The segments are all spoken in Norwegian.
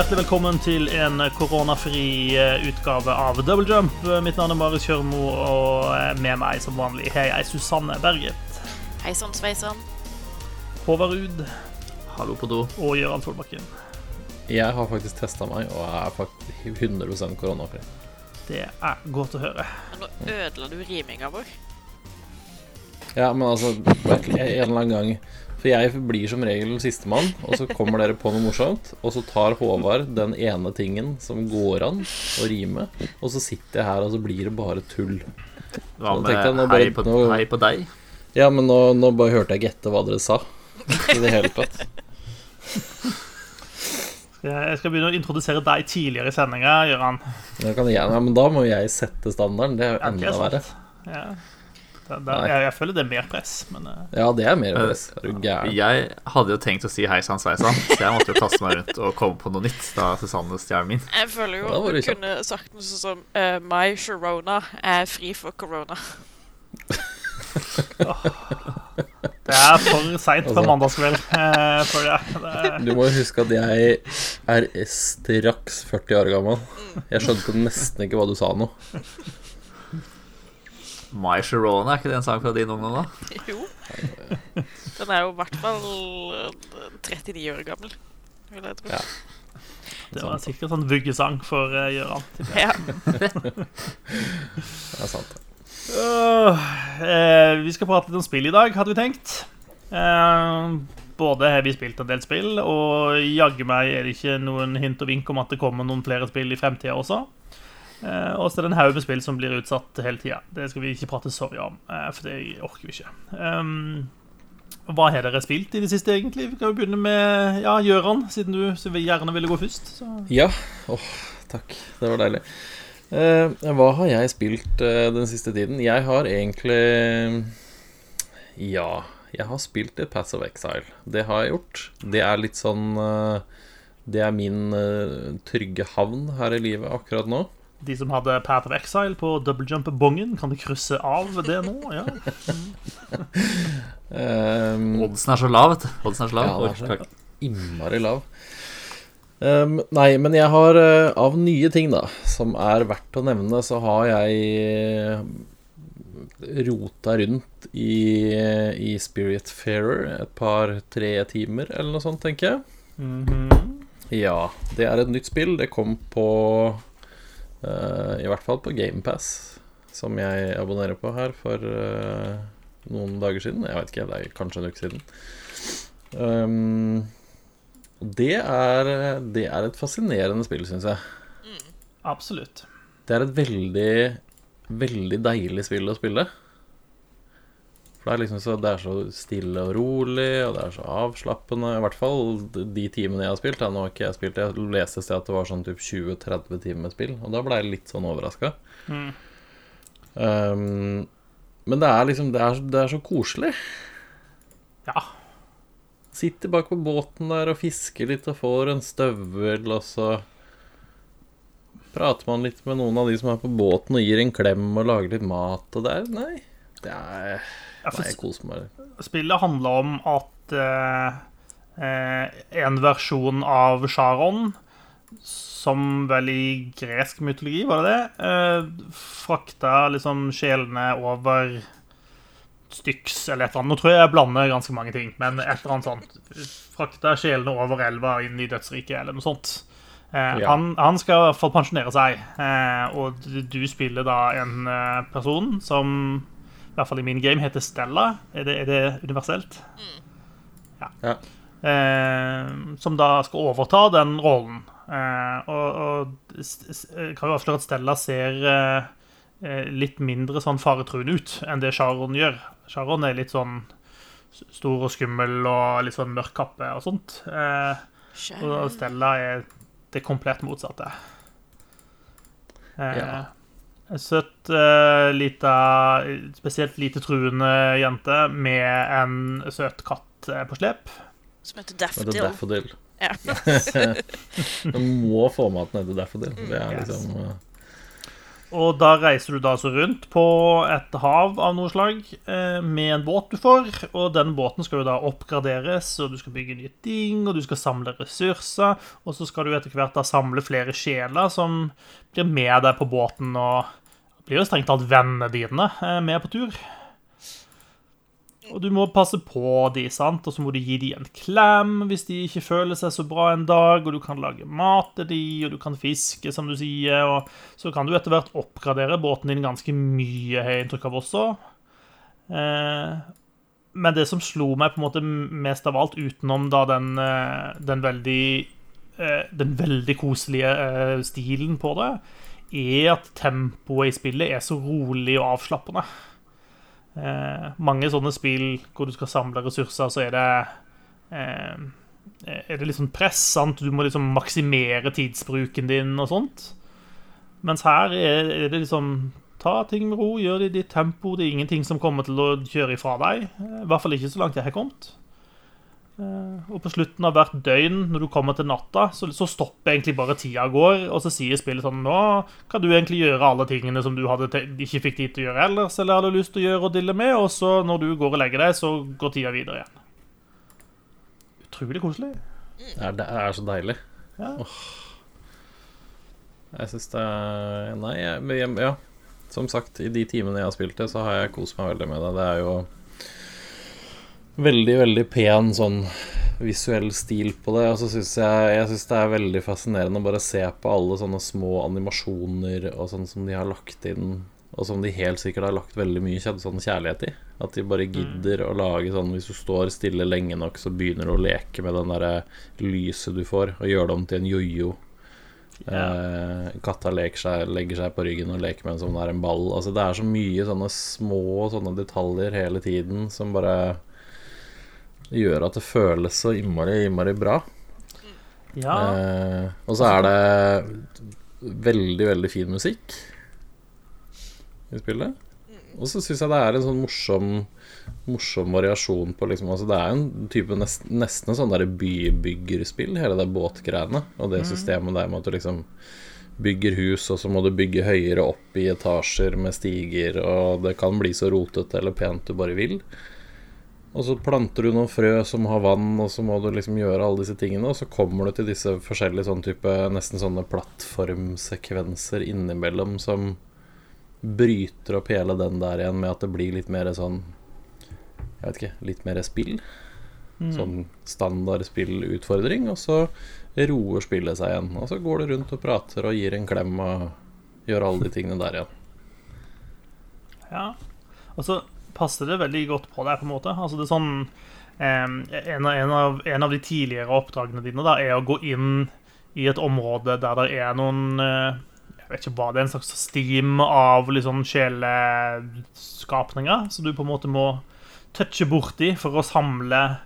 hjertelig velkommen til en koronafri eh, utgave av Double Jump. Mitt navn er Marius Kjørmo, og eh, med meg som vanlig har jeg Susanne Berget, Hei sann, sveisann. Håvard Ruud Hallo på do. og Gøran Solbakken. Jeg har faktisk testa meg og jeg er faktisk 100% koronafri. Det er godt å høre. Men nå ødela du riminga vår. Ja, men altså en eller annen gang For jeg blir som regel sistemann, og så kommer dere på noe morsomt, og så tar Håvard den ene tingen som går an å rime, og så sitter jeg her, og så blir det bare tull. Hva med jeg nå hei, på, nå- hei på deg? Ja, men nå, nå bare hørte jeg ikke etter hva dere sa. I det hele tatt. Jeg skal begynne å introdusere deg tidligere i sendinga, Gøran. Ja, men da må jeg sette standarden. Det er jo enda det er verre. Ja. Jeg, jeg føler det er mer press, men eh, Ja, det er mer press. Er du gæren? Jeg hadde jo tenkt å si hei sann sveisann, så jeg måtte jo kaste meg rundt og komme på noe nytt da Susanne stjal min. Jeg føler jo at du kunne sagt noe sånn som uh, My Sharona er fri for korona. det er for seint på Altså. mandagskveld. eh, Du må jo huske at jeg er straks 40 år gammel. Jeg skjønte nesten ikke hva du sa nå. My Sharona, er ikke det en sang fra din ungdom, da? Jo. Den er jo i hvert fall eh, 39 år gammel. Vil jeg tro. Ja. det var sikkert sånn vuggesang for uh, Gøran. Ja. Det er sant. Uh, eh, vi skal prate litt om spill i dag, hadde vi tenkt. Uh, både har vi spilt en del spill, og jaggu meg er det ikke noen hint og vink om at det kommer noen flere spill i fremtida også. Eh, og så er det en haug med spill som blir utsatt hele tida. Det skal vi ikke prate så mye om, eh, for det orker vi ikke. Um, hva har dere spilt i det siste, egentlig? Vi kan jo begynne med ja, Gjøran, siden du gjerne ville gå først. Så. Ja. Åh, takk. Det var deilig. Eh, hva har jeg spilt eh, den siste tiden? Jeg har egentlig Ja, jeg har spilt litt Pass of Exile. Det har jeg gjort. Det er litt sånn eh, Det er min eh, trygge havn her i livet akkurat nå. De som hadde Path of Exile på double jump-bongen, kan de krysse av det nå? Ja. Um, Oddsen er så lav, vet du. Oddsen er så lav. Ja, er så- innmari lav. Um, nei, men jeg har eh, Av nye ting, da, som er verdt å nevne, så har jeg eh, rota rundt i, i Spiritfarer et par-tre timer, eller noe sånt, tenker jeg. Mhm. Ja, det er et nytt spill. Det kom på I hvert fall på GamePass, som jeg abonnerer på her for eh, noen dager siden. Jeg vet ikke, det er kanskje en uke siden. Um, det, er, det er et fascinerende spill, syns jeg. Absolutt. Det er et veldig, veldig deilig spill å spille. For det er liksom så, det er så stille og rolig, og det er så avslappende. I hvert fall de timene jeg har spilt. Jeg, Nå har ikke jeg spilt Jeg leste sted at det var sånn typ 20-30 timer spill, og da ble jeg litt sånn overraska. Mm. Um, men det er liksom det er, det er så koselig. Ja. Sitter bak på båten der og fisker litt og får en støvel, og så prater man litt med noen av de som er på båten og gir en klem og lager litt mat, og det er Nei. Det er Ja, Nei, jeg koser meg. spillet handler om at eh, eh, en versjon av Charon, som vel i gresk mytologi, var det det, eh, frakta liksom sjelene over Styx eller et eller annet. Nå tror jeg jeg blander ganske mange ting, men et eller annet sånt. Frakta sjelene over elva inn i dødsriket, eller noe sånt. Eh, Ja. han, han skal i hvert fall pensjonere seg, eh, og du, du spiller da en eh, person som i hvert fall i min game heter Stella. Er det, er det universelt? Ja. Ja. Eh, som da skal overta den rollen. Eh, og, og jeg kan jo avsløre at Stella ser eh, eh, litt mindre sånn faretruende ut enn det Sharon gjør. Sharon er litt sånn stor og skummel og litt sånn mørk kappe og sånt. Eh, og Stella er det komplett motsatte. Eh, Ja. En søt, uh, lita, spesielt lite truende jente med en søt katt eh, på slep. Som heter Det er Daffodil. Daffodil. Ja. Du må få med at den heter Daffodil. Det er liksom eh, Og da reiser du da altså rundt på et hav av noe slag eh, med en båt du får. Og den båten skal jo da oppgraderes, og du skal bygge nye ting, og du skal samle ressurser. Og så skal du etter hvert da samle flere sjeler som blir med deg på båten, og blir jo strengt talt vennene dine eh, med på tur. Og du må passe på de, sant? Og så må du gi de en klem hvis de ikke føler seg så bra en dag, og du kan lage mat til de, og du kan fiske, som du sier, og så kan du etter hvert oppgradere båten din ganske mye, har jeg inntrykk av også. Eh, men det som slo meg på en måte mest av alt, utenom da den, eh, den veldig den veldig koselige stilen på det, er at tempoet i spillet er så rolig og avslappende. Eh, mange sånne spill hvor du skal samle ressurser, så er det eh, Er det litt sånn press. sant? Du må liksom maksimere tidsbruken din og sånt. Mens her er, er det liksom Ta ting med ro, gjør det i ditt tempo. Det er ingenting som kommer til å kjøre ifra deg. I hvert fall ikke så langt jeg har kommet. Eh, og på slutten av hvert døgn, når du kommer til natta, så, så stopper egentlig bare tida går, og så sier spillet sånn Nå kan du egentlig gjøre alle tingene som du ikke fikk tid til å gjøre ellers, eller hadde lyst til å gjøre og dille med, og så når du går og legger deg, så går tida videre igjen. Utrolig koselig. Det er, det er så deilig. Ja. Oh. Jeg syns det er Nei, jeg, jeg, ja. Som sagt, i de timene jeg har spilt det, så har jeg kost meg veldig med det. Det er jo veldig, veldig pen sånn visuell stil på det. Og så syns jeg, jeg synes det er veldig fascinerende å bare se på alle sånne små animasjoner og sånn som de har lagt inn, og som de helt sikkert har lagt veldig mye sånn kjærlighet i. At de bare gidder å lage sånn Hvis du står stille lenge nok, så begynner du å leke med den derre lyset du får, og gjør det om til en jojo. Eh, katta leker seg, legger seg på ryggen og leker med den som det er en ball. Altså Det er så mye sånne små sånne detaljer hele tiden som bare gjør at det føles så innmari, innmari bra. Ja. Eh, og så er det veldig, veldig fin musikk i spillet. Og så syns jeg det er en sånn morsom Morsom variasjon på liksom altså Det er en type nest, nesten sånn der bybyggerspill, hele det båtgreiene. Og det systemet der med at du liksom bygger hus, og så må du bygge høyere opp i etasjer med stiger, og det kan bli så rotete eller pent du bare vil. Og så planter du noen frø som har vann, og så må du liksom gjøre alle disse tingene. Og så kommer du til disse forskjellige sånn type nesten sånne plattformsekvenser innimellom som bryter opp hele den der igjen med at det blir litt mer sånn Jeg vet ikke, litt mer spill. Mm. Sånn standard spillutfordring. Og så roer spillet seg igjen. Og så går du rundt og prater og gir en klem og gjør alle de tingene der igjen. Ja. Og så passer det veldig godt på deg, på en måte. Altså det er sånn Um, en, av, en, av, en av de tidligere oppdragene dine da, er å gå inn i et område der det er noen uh, Jeg vet ikke hva det er, en slags steam av liksom sjeleskapninger, så du på en måte må touche borti for å samle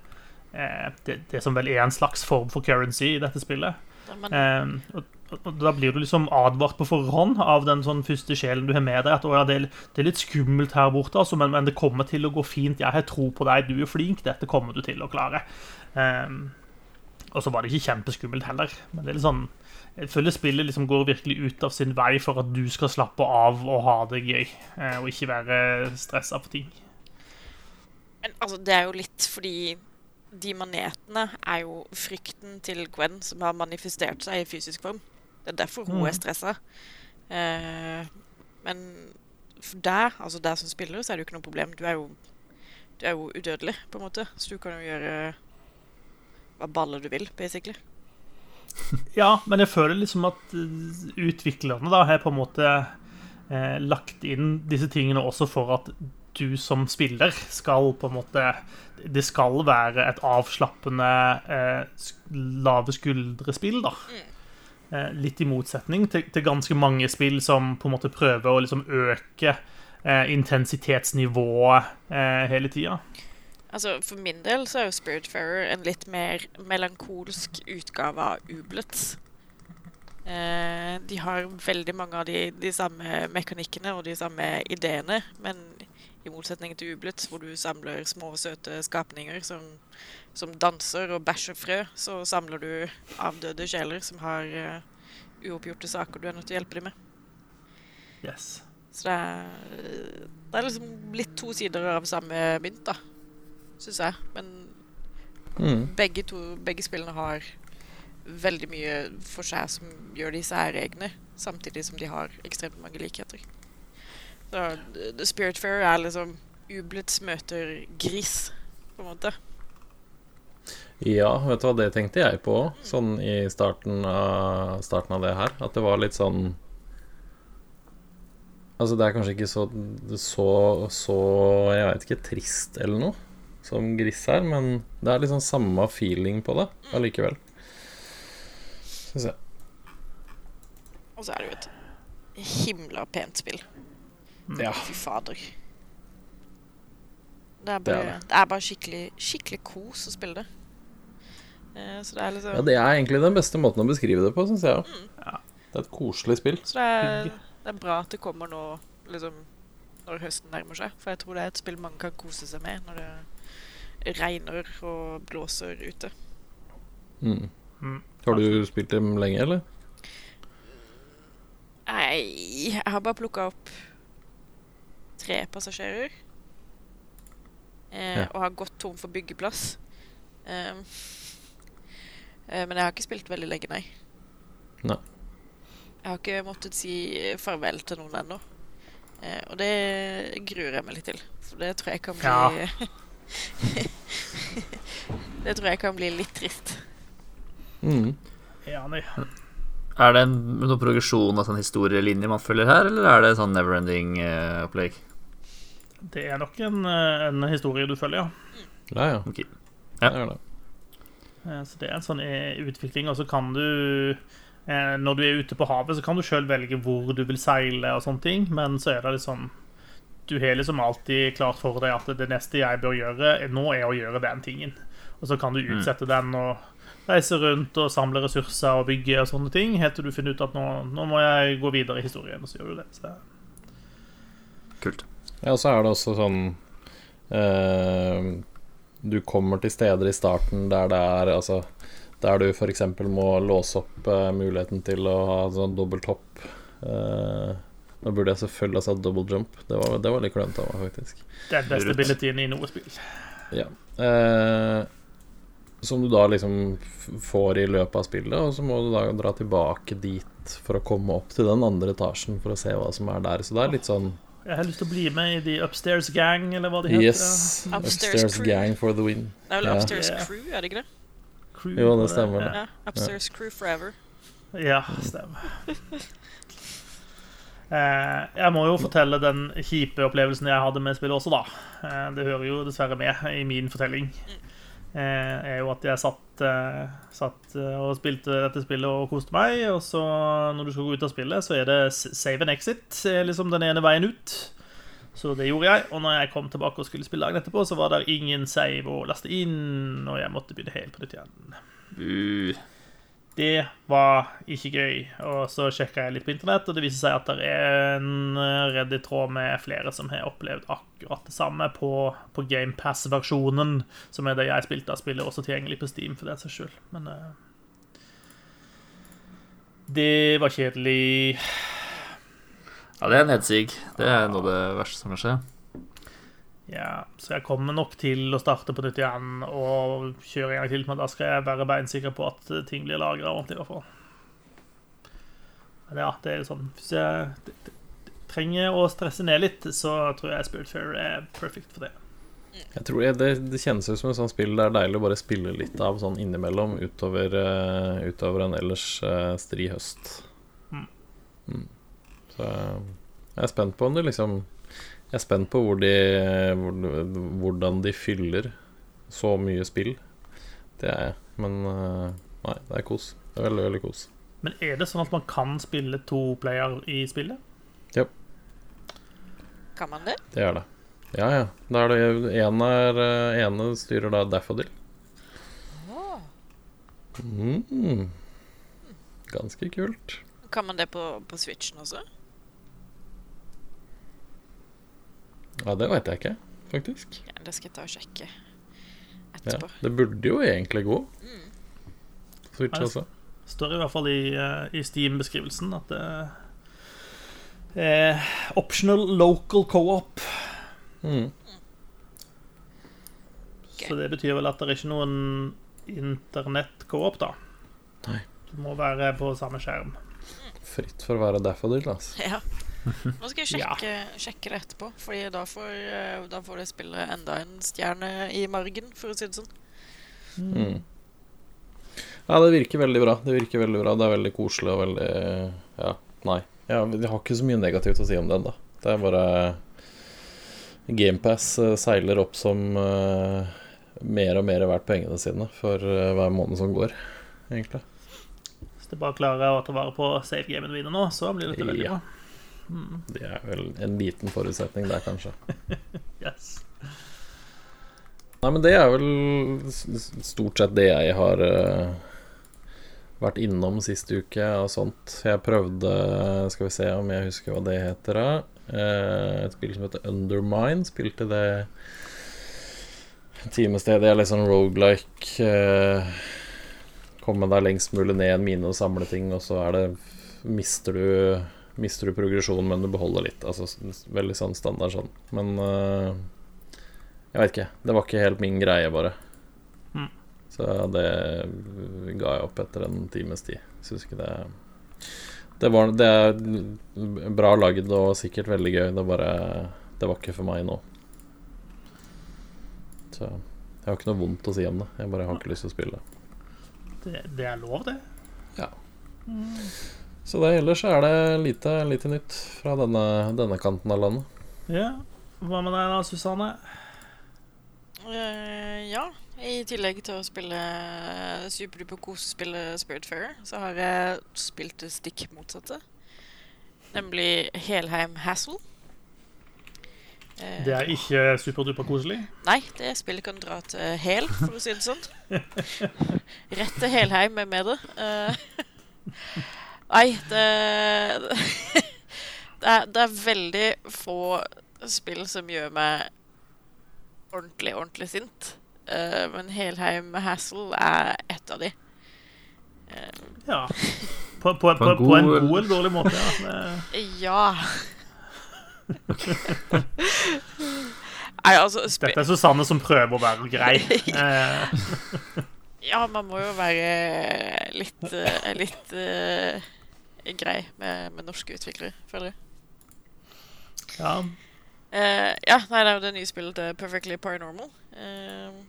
uh, det, det som vel er en slags form for currency i dette spillet. Ja, men og, og Da blir du liksom advart på forhånd av den sånn første sjelen du har med deg. At ja, det, er, litt skummelt her borte, altså, men, men det kommer til å gå fint. Jeg har tro på deg, du er flink. Dette kommer du til å klare. Um, og så var det ikke kjempeskummelt heller. Men det er litt sånn jeg føler spillet liksom går virkelig ut av sin vei for at du skal slappe av og ha det gøy. eh, Og ikke være stressa for ting. Men altså, det er jo litt fordi de manetene er jo frykten til Gwen som har manifestert seg i fysisk form. Det er derfor hun er stressa. Eh, men for deg, altså deg som spiller, så er det jo ikke noe problem. Du er jo, du er jo udødelig, på en måte. Så du kan jo gjøre hva baller du vil, basically. Ja, men jeg føler liksom at eh, utviklerne da har på en måte eh, lagt inn disse tingene også for at du som spiller skal på en måte Det skal være et avslappende, eh, lave skuldre-spill, da. Eh, litt i motsetning til, til ganske mange spill som på en måte prøver å liksom øke eh, intensitetsnivået eh, hele tida. Altså, For min del så er jo Spiritfarer en litt mer melankolsk utgave av Ublets. Eh, de har veldig mange av de, de samme mekanikkene og de samme ideene, men i motsetning til Ublet, hvor du samler små, søte skapninger som, som danser og bæsjer frø, så samler du avdøde sjeler som har uh, uoppgjorte saker du er nødt til å hjelpe dem med. Yes. Så det er, det er liksom litt to sider av samme mynt, da. Syns jeg. Men Mm. begge, to, begge spillene har veldig mye for seg som gjør de særegne, samtidig som de har ekstremt mange likheter. Så The Spirit Fair er liksom Ublets møter gris, på en måte. Ja, vet du hva, det tenkte jeg på òg, sånn i starten av, starten av det her. At det var litt sånn Altså, det er kanskje ikke så, så, så Jeg vet ikke, trist eller noe som Gris her, men det er liksom samme feeling på det allikevel. Syns jeg. Og så er det jo et himla pent spill. Ja. Fy fader. Det er Det er bare, det. det er bare skikkelig, skikkelig kos å spille det. Eh, så det er liksom Ja, det er egentlig den beste måten å beskrive det på, syns jeg òg. Ja. Det er et koselig spill. Så det er, det er bra at det kommer nå liksom, når høsten nærmer seg. For jeg tror det er et spill mange kan kose seg med når det regner og blåser ute. Mm. Mm. Har du spilt dem lenge, eller? Nei, jeg har bare plukka opp tre passasjerer. Eh, Ja. Og har gått tom for byggeplass. Eh, eh, men jeg har ikke spilt veldig lenge, nei. Nei. Jeg har ikke måttet si farvel til noen ennå. Eh, og det gruer jeg meg litt til. For det tror jeg kan bli Ja. Det tror jeg kan bli litt trist. Mm. Enig. Er det en, noen progresjon av sånn historielinje man følger her, eller er det sånn neverending-opplegg? Det er nok en, eh, en historie du følger, ja. Ja, ja. Ok. Det er det. Eh, Så det er en sånn eh, utvikling, og så kan du eh, Når du er ute på havet, så kan du sjøl velge hvor du vil seile og sånne ting, men så er det liksom Du har liksom alltid klart for deg at det neste jeg bør gjøre nå, er å gjøre den tingen. Og så kan du utsette den og reise rundt og samle ressurser og bygge og sånne ting, helt til du finner ut at nå, nå må jeg gå videre i historien, og så gjør du det. Så Kult. Ja, og så er det også sånn eh, Du kommer til steder i starten der det er Altså der du f.eks. må låse opp eh, muligheten til å ha sånn dobbelt hopp. Eh, nå burde jeg selvfølgelig ha satt double jump. Det var, det var litt klønete av meg, faktisk. det er beste abilityen i noe spill. Ja. Eh, som du da liksom får i løpet av spillet, og så må du da dra tilbake dit for å komme opp til den andre etasjen for å se hva som er der. Så det er litt sånn Jeg har lyst til å bli med i The Upstairs Gang, eller hva de heter. Yes. Upstairs Upstairs gang for the win. Det er vel Ja. Upstairs Crew, er det ikke det? Crew, Jo, det stemmer det. Ja, Upstairs Crew Forever. Ja, stemmer. Eh, jeg må jo fortelle den kjipe opplevelsen jeg hadde med spillet også, da. Eh, det hører jo dessverre med i min fortelling. Eh, er jo at jeg satt, eh, satt eh, og spilte dette spillet og koste meg, og så når du skal gå ut av spillet, så er det save and exit, liksom den ene veien ut. Så det gjorde jeg, og når jeg kom tilbake og skulle spille dagen etterpå, så var det ingen save å laste inn, og jeg måtte begynne helt på nytt igjen. Uh, Det var ikke gøy. Og så sjekka jeg litt på internett, og det viser seg at det er en redd i tråd med flere som har opplevd akkurat det samme på, på GamePass-versjonen, som er det jeg spilte av spillet, også tilgjengelig på Steam for den saks skyld. Men eh, Det var kjedelig. ja, det er nedsig. Det er noe av det verste som kan skje. Ja, så jeg kommer nok til å starte på nytt igjen og kjøre en gang til, men da skal jeg være beinsikker på at ting blir lagra ordentlig, i hvert fall. Men ja, det er sånn Hvis jeg trenger å stresse ned litt, så tror jeg Spiritfarer er perfekt for det. Jeg tror det, det kjennes ut som et sånt spill det er deilig å bare spille litt av sånn innimellom utover, eh, utover en ellers eh, stri høst. Mm. Mm. Så eh, jeg er spent på om det liksom Jeg er spent på hvor de, hvor, hvordan de fyller så mye spill. Det er jeg. Men eh, nei, det er kos. Det er veldig, veldig kos. Men er det sånn at man kan spille to player i spillet? Ja. Kan man det? Det er det. Ja, ja. Da er det ene, er, eh, ene styrer da Daffodil. Mm. Ganske kult. Kan man det på, på Switchen også? Ja, det veit jeg ikke, faktisk. Ja, det skal jeg ta og sjekke Ja, etterpå. det burde jo egentlig gå. Switch Ja, Det står i hvert fall i, eh, i Steam-beskrivelsen at det, er optional local co-op. Mm. Så det betyr vel at det er ikke noen internett-co-op, da. Nei. Du må være på samme skjerm. Fritt for å være daffodil, altså. Ja. Nå skal jeg sjekke, sjekke det etterpå, Fordi da får, eh, da får det spillet enda en stjerne i margen, for å si det sånn. Mm. Ja, det virker veldig bra. Det virker veldig bra Det er veldig koselig og veldig Ja, nei. Ja, jeg har ikke så mye negativt å si om det ennå. Det er bare GamePass seiler opp som uh, mer og mer verdt pengene sine for uh, hver måned som går, egentlig. Hvis du bare klarer å ta vare på savegamen videre nå, så blir dette veldig Ja. bra. Det er vel en liten forutsetning der, kanskje. Yes. Nei, men det er vel stort sett det jeg har uh, vært innom sist uke og sånt. Jeg prøvde Skal vi se om jeg husker hva det heter. da. Uh, et spill som heter Undermine. Spilte det timestedet. Jeg er litt sånn rogelike. Uh, komme deg lengst mulig ned en mine og samle ting, og så er det Mister du Mister du progresjonen, men du beholder litt. Altså veldig sånn standard sånn. Men uh, jeg vet ikke. Det var ikke helt min greie, bare. Mm. Så det ga jeg opp etter en times tid. Syns ikke det Det var Det er bra lagd og sikkert veldig gøy. Det bare Det var ikke for meg nå. Så jeg har ikke noe vondt å si om det. Jeg bare har ikke lyst til å spille. Det, det er lov, det. Så det, ellers er det lite, lite nytt fra denne, denne kanten av landet. Ja. Hva med deg da, Susanne? Uh, ja. I tillegg til å spille superduper kosespillet Spiritfarer, så har jeg spilt det stikk motsatte. Nemlig Helheim Hassle. Eh, Det er ikke superduper koselig. Nei, det spillet kan dra til Hel, for å si det sånn. Rett til Helheim er med det. Nei, det det, er, det er veldig få spill som gjør meg ordentlig, ordentlig sint. Uh, men Helheim Hassle er ett av de. Uh, Ja. På, på, på, På en på en god- eller dårlig måte, ja. Nei, altså dette er Susanne som prøver å være grei. Eh, Ja, man må jo være litt, litt litt eh, grei med, med norske utviklere, føler jeg. ja. Uh, ja, nei, det er jo det nye spillet til Perfectly Paranormal. Uh,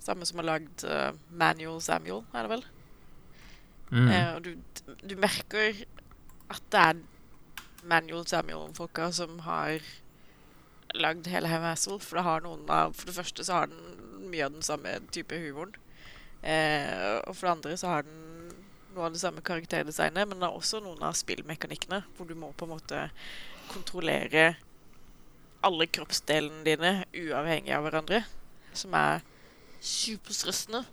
samme som har lagd uh, Manual Samuel, er det vel? Mm. Eh, og du, du merker at det er Manual Samuel-folka som har lagd hele Ham. For det har noen av For det første så har den mye av den samme type humoren. Eh, og for det andre så har den noe av det samme karakterdesignet, men det er også noen av spillmekanikkene hvor du må på en måte kontrollere alle kroppsdelene dine uavhengig av hverandre. Som er superstressende.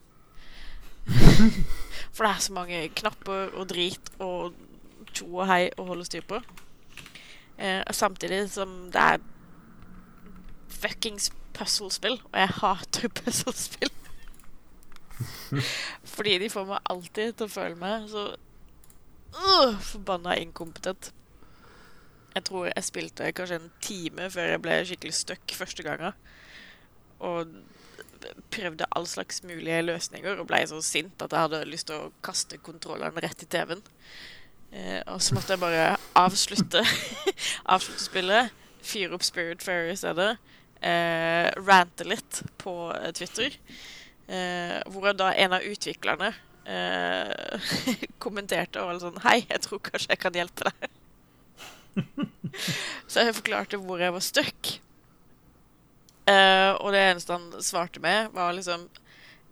For det er så mange knapper og drit og tjo og hei å holde styr på. Eh, samtidig som det er fuckings puzzlespill, og jeg hater puzzlespill. Fordi de får meg alltid til å føle meg så uh, forbanna inkompetent. Jeg tror jeg spilte kanskje en time før jeg ble skikkelig stuck første gangen. Og prøvde all slags mulige løsninger og ble så sint at jeg hadde lyst til å kaste kontrolleren rett i TV-en. Eh, og så måtte jeg bare avslutte Avslutte spillet, fyre opp Spirit Fairy i stedet, eh, rante litt på eh, Twitter. Eh, hvor da en av utviklerne eh, kommenterte og var sånn Hei, jeg tror kanskje jeg kan hjelpe deg. så jeg forklarte hvor jeg var stuck. Eh, og det eneste han svarte med, var liksom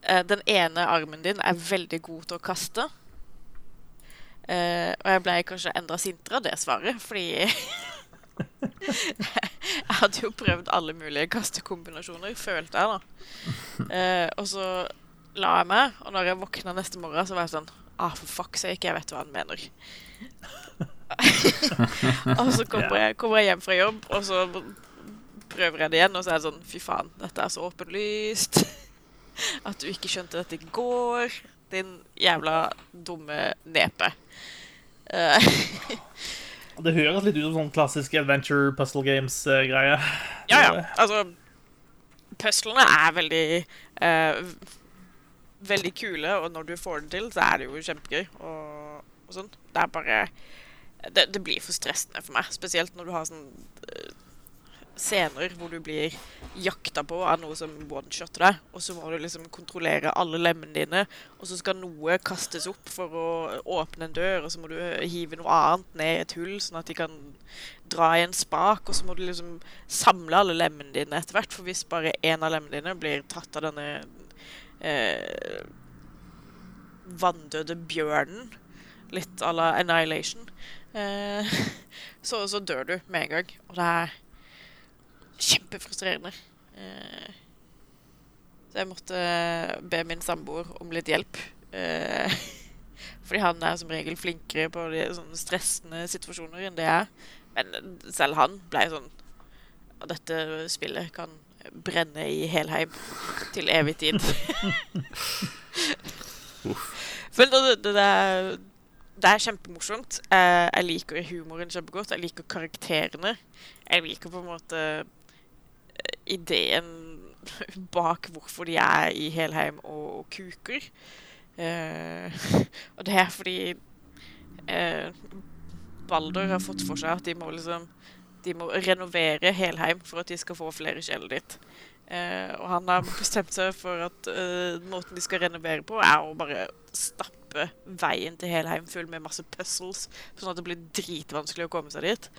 eh, Den ene armen din er veldig god til å kaste. Eh, og jeg ble kanskje enda sintere av det svaret, fordi Jeg hadde jo prøvd alle mulige kastekombinasjoner, følte jeg, da. Eh, og så la jeg meg, og når jeg våkna neste morgen, så var jeg sånn Ah, for fuck sake, jeg vet hva han mener. og så kommer jeg, kommer jeg hjem fra jobb, og så prøver jeg det igjen, og så er det sånn Fy faen, dette er så åpenlyst. At du ikke skjønte dette i går. Din jævla dumme nepe. Eh, Det høres litt ut som sånn klassisk adventure puzzle games-greie. Ja, ja. Altså Puzzlene er veldig uh, Veldig kule, og når du får det til, så er det jo kjempegøy. Og, og sånn. Det er bare det, det blir for stressende for meg. Spesielt når du har sånn eh, scener hvor du blir jakta på av noe som one-shotter deg, og så må du liksom kontrollere alle lemmene dine, og så skal noe kastes opp for å åpne en dør, og så må du hive noe annet ned i et hull, sånn at de kan dra i en spak, og så må du liksom samle alle lemmene dine etter hvert, for hvis bare én av lemmene dine blir tatt av denne eh, vanndøde bjørnen, litt à la Annihilation, eh, så, så dør du med en gang, og det er kjempefrustrerende. Eh, så jeg måtte be min samboer om litt hjelp. Eh, fordi han er som regel flinkere på de sånne stressende situasjoner enn det jeg er. Men selv han ble sånn Og dette spillet kan brenne i Helheim til evig tid. Men det, det, det, er, det er kjempemorsomt. Jeg, jeg liker humoren kjempegodt. Jeg liker karakterene. Jeg liker på en måte ideen bak hvorfor de er i Helheim og, kuker. Uh, og det er fordi uh, Balder har fått for seg at de må liksom De må renovere Helheim for at de skal få flere sjeler dit. Eh, og han har bestemt seg for at eh, måten de skal renovere på, er å bare stappe veien til Helheim full med masse puzzles, sånn at det blir dritvanskelig å komme seg dit.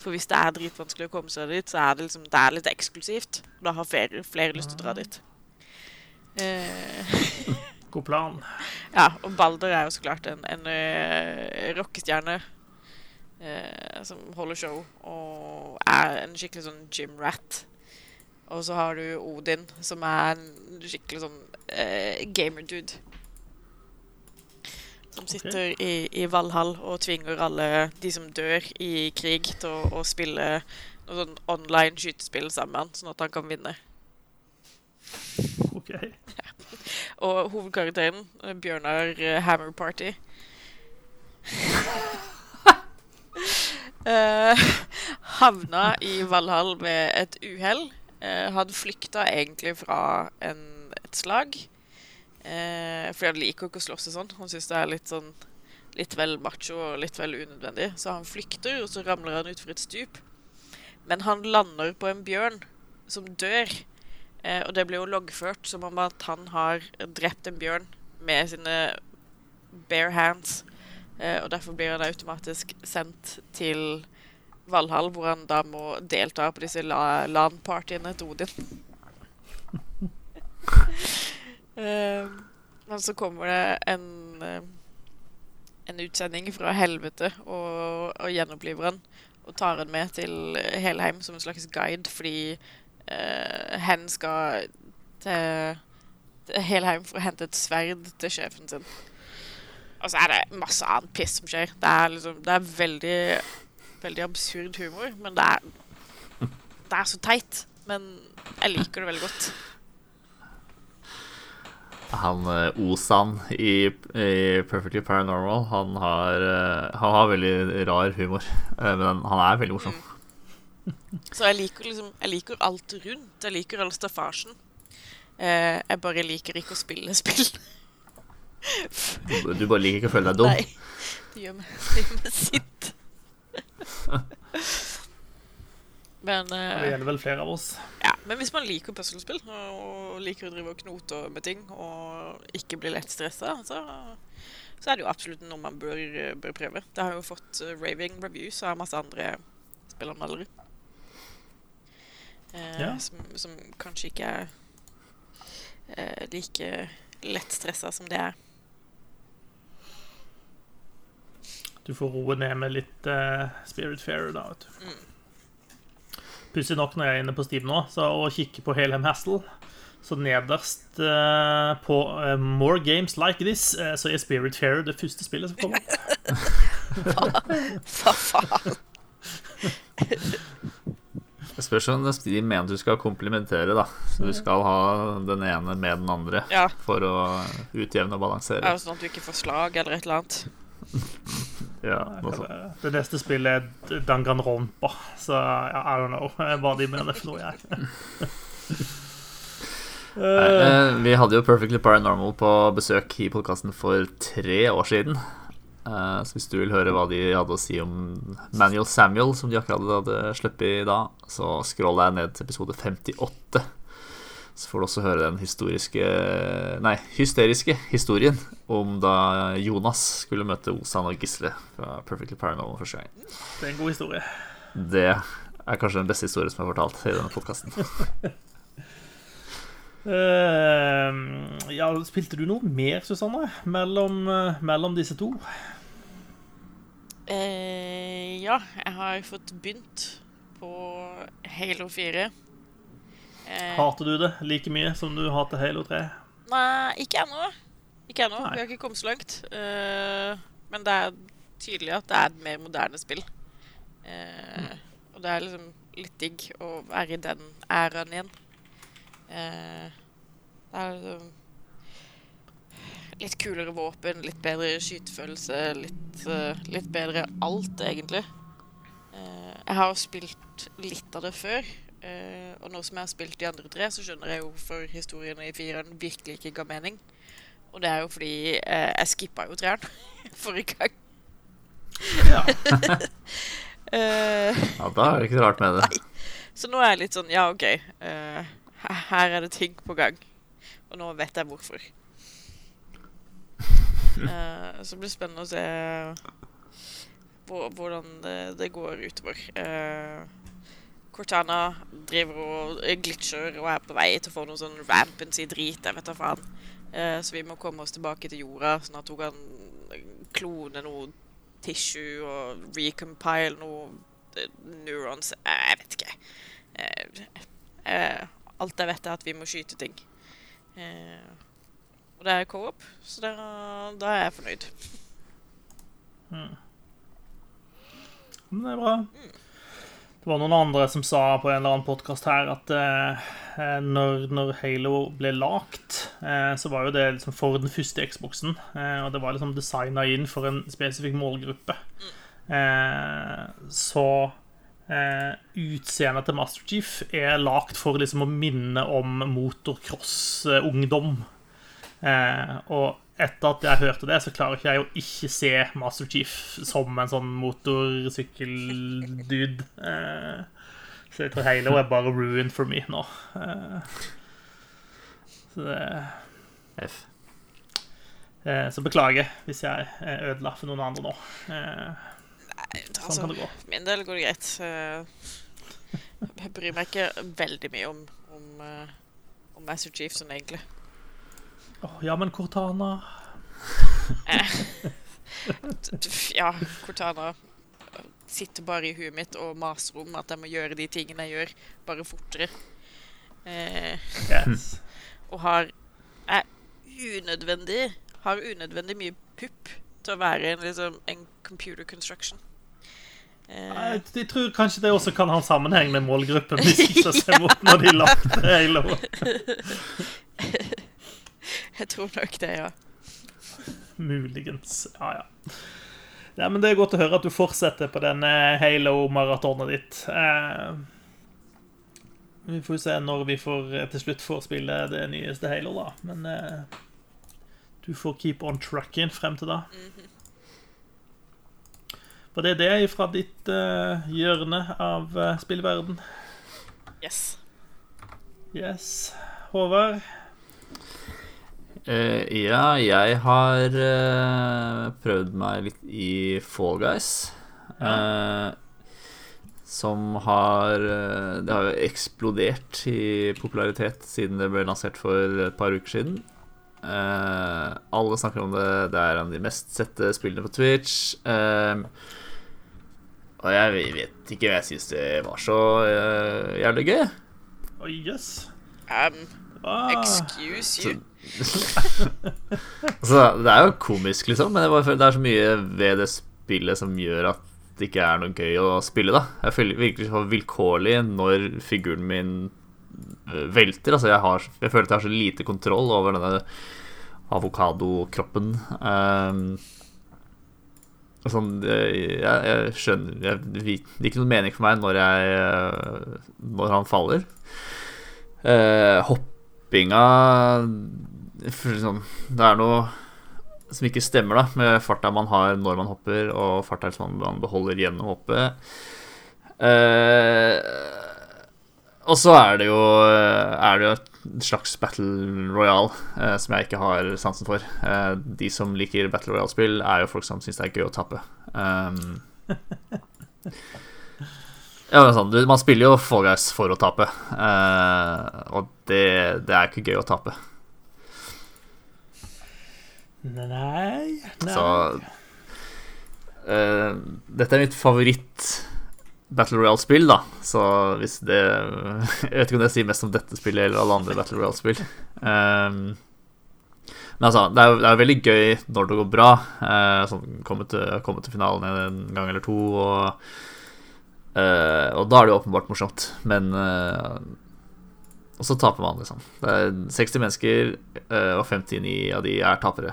For hvis det er dritvanskelig å komme seg dit, så er det, liksom, det er litt eksklusivt. Da har flere, flere lyst til å dra dit. Eh, God plan. ja, og Balder er jo så klart en, en uh, rockestjerne eh, som holder show og er en skikkelig sånn gym rat. Og så har du Odin, som er en skikkelig sånn eh, gamer-dude. Som sitter i, i Valhall og tvinger alle de som dør i krig, til å, å spille noe sånn online skytespill sammen med han, sånn at han kan vinne. OK. Og hovedkarakteren, eh, Bjørnar eh, Hammer Party uh, Havna i Valhall ved et uhell. Eh, han flykta egentlig fra en, et slag. Eh, fordi han liker ikke å slåss og sånn. Han syns det er litt sånn Litt vel macho og litt vel unødvendig. Så han flykter, og så ramler han utfor et stup. Men han lander på en bjørn som dør. Eh, og det blir jo loggført som om at han har drept en bjørn med sine bare hands. Eh, og derfor blir han automatisk sendt til Valhall, hvor han da må delta på disse la LAN-partyene til Odin. uh, men så kommer det en eh, en utsending fra helvete og, og gjenoppliver han. Og tar han med til Helheim som en slags guide, fordi uh, hen skal til, til Helheim for å hente et sverd til sjefen sin. Og så er det masse annet piss som skjer. Det er, liksom, det er veldig, veldig absurd humor, men det er, det er så teit. Men jeg liker det veldig godt. Han eh, Osan i, i Perfectly Paranormal, han har, eh, han har veldig rar humor. Eh, Men han er veldig morsom. Så jeg liker liksom Jeg liker alt rundt. Jeg liker all staffasjen. Jeg bare liker ikke å spille spill. Du bare liker ikke å føle deg dum. Nei. Det gjør meg, det gjør meg sint. Men, Det eh, gjelder vel flere av oss. ja, men hvis man liker puslespill og liker å drive og knote med ting og ikke bli lett stressa, så, så er det jo absolutt noe man bør, bør prøve. Det har jo fått eh, raving reviews av masse andre spillanmeldere. Uh, Ja. som, som kanskje ikke er like lett stressa som det er. Du får roe ned med litt uh, Spirit Fairer, da. vet du. Pussig nok når jeg er inne på Steam nå så, og kikker på Helheim Hassle, så nederst uh, på uh, More Games Like This, så er Spirit Fairer det første spillet som kommer opp. Hva faen? Det spørs om de mener du skal komplementere, da. Så du skal ha den ene med den andre Ja. for å utjevne og Er balansere. det sånn at du ikke får slag eller et eller annet? Ja, Det noe sånt. Det neste spillet er Danganronpa, så ja, I don't know hva de mener for noe, jeg. Nei, Eh, eh, vi hadde jo Perfectly Paranormal på besøk i podkasten for tre år siden. Eh, så hvis du vil høre hva de hadde å si om Manuel Samuel, som de akkurat hadde sluppet i da, så scroller deg ned til episode 58. Så får du også høre den historiske Nei, hysteriske historien om da Jonas skulle møte Osan og Gisle fra Perfectly Paranormal første gang. det er en god historie. Det er kanskje den beste historien som er fortalt i denne podkasten. uh, ja, spilte du noe mer, Susanne, mellom, eh, mellom disse to? Uh, ja, jeg har fått begynt på Halo 4. Eh, Hater du det like mye som du hater Halo 3? Nei, ikke ennå. Ikke ennå. Vi har ikke kommet så langt. Eh, men det er tydelig at det er et mer moderne spill. Mm. Og det er liksom litt digg å være i den æraen igjen. Eh, det er liksom litt kulere våpen, litt bedre skytefølelse, litt, uh, litt bedre alt, egentlig. Uh, jeg har spilt litt av det før. Eh, og nå som jeg har spilt de andre tre, så skjønner jeg jo hvorfor historien i fireren virkelig ikke ga mening. Og det er jo fordi uh, jeg skippa jo treeren forrige gang. Ja. uh, Ja, da er det ikke så rart med det. så nå er jeg litt sånn Ja, OK. her- er det ting på gang. Og nå vet jeg hvorfor. så så det spennende å se hvordan det, det går utover. Eh, Cortana driver og eh, glitcher og er på vei til å få noe sånn rampancy-drit. Jeg vet da faen. Eh, så vi må komme oss tilbake til jorda, sånn at hun kan klone noe tissue og recompile noe eh, neurons Eh, Jeg vet ikke. Eh, eh, alt jeg vet, er at vi må skyte ting. Eh, og det er co-op, så da, da er jeg fornøyd. Men det er bra. Det var noen andre som sa på en eller annen podkast her at eh, eh, når, når Halo ble lagt, eh, så var jo det liksom for den første Xboxen. Eh, og det var liksom designa inn for en spesifikk målgruppe. Eh, så eh, utseendet til Master Chief er lagt for liksom å minne om motocross-ungdom. Eh, og etter at jeg hørte det, så klarer ikke jeg å ikke se Master Chief som en sånn motorsykkeldude. Eh, så jeg tror Halo er bare ruined for me nå. Eh, så, det, F. eh, så beklager hvis jeg ødela for noen andre nå. Eh, sånn Altså, kan det gå. for min del går det greit. Eh, Jeg bryr meg ikke veldig mye om, om, om Master Chief sånn egentlig. Åh, ja, men Cortana Ja, Cortana sitter bare i huet mitt og maser om at jeg må gjøre de tingene jeg gjør, bare fortere. Eh, Yes. og har er unødvendig Har unødvendig mye pupp til å være en, liksom, en computer construction. Eh, Jeg, tror kanskje det også kan ha en sammenheng med målgruppen hvis vi sikter ser mot når de lagde Halo. jeg tror nok det, ja. Muligens. Ja, ja. ja. Men det er godt å høre at du fortsetter på den eh, Halo-maratonet ditt. Eh, vi får jo se når vi får, eh, til slutt får spille det nyeste Halo, da. Men eh, du får keep on tracking frem til da. Var det det fra ditt eh, hjørne av uh, spillverden? Yes. Yes. Håvard? Eh, ja, jeg har uh, prøvd meg litt i Fall Guys. eh, som har Det har jo eksplodert i popularitet siden det ble lansert for et par uker siden. Eh, alle snakker om det. Det er en av de mest sette spillene på Twitch. Og jeg vet ikke jeg syns det var så uh, jævlig gøy. Oh, yes. Um, Ah, excuse you. Altså, det er jo komisk, liksom, men det er så mye ved det spillet som gjør at det ikke er noe gøy å spille, da. Jeg føler virkelig så vilkårlig når figuren min øh, velter. Altså, jeg, har, jeg føler at jeg har så lite kontroll over denne avokadokroppen. Um, sånn, jeg, jeg skjønner jeg, Det gir ikke noen mening for meg når jeg eh, Når han faller. Eh, hoppinga sånn, Det er noe som ikke stemmer da med farta man har når man hopper, og farta man beholder gjennom hoppet. Eh, og så er det jo Er det jo et slags battle royale eh, som jeg ikke har sansen for. Eh, de som liker battle royale-spill, er jo folk som syns det er gøy å tape. Um, ja, men sånn, Man spiller jo Fall Guys for å tape, uh, og det, det er ikke gøy å tape. Nei, nei. Så uh, Dette er mitt favoritt Battle Royale-spill, da. Så hvis det Jeg vet ikke om det sier mest om dette spillet eller alle andre Battle Royale-spill. Um, men altså, det er, det er veldig gøy når det går bra. Uh, sånn, komme, til, komme til finalen en gang eller to. Og, uh, og da er det jo åpenbart morsomt. Men uh, Og så taper man, liksom. Det er 60 mennesker, og 59 av de er tapere.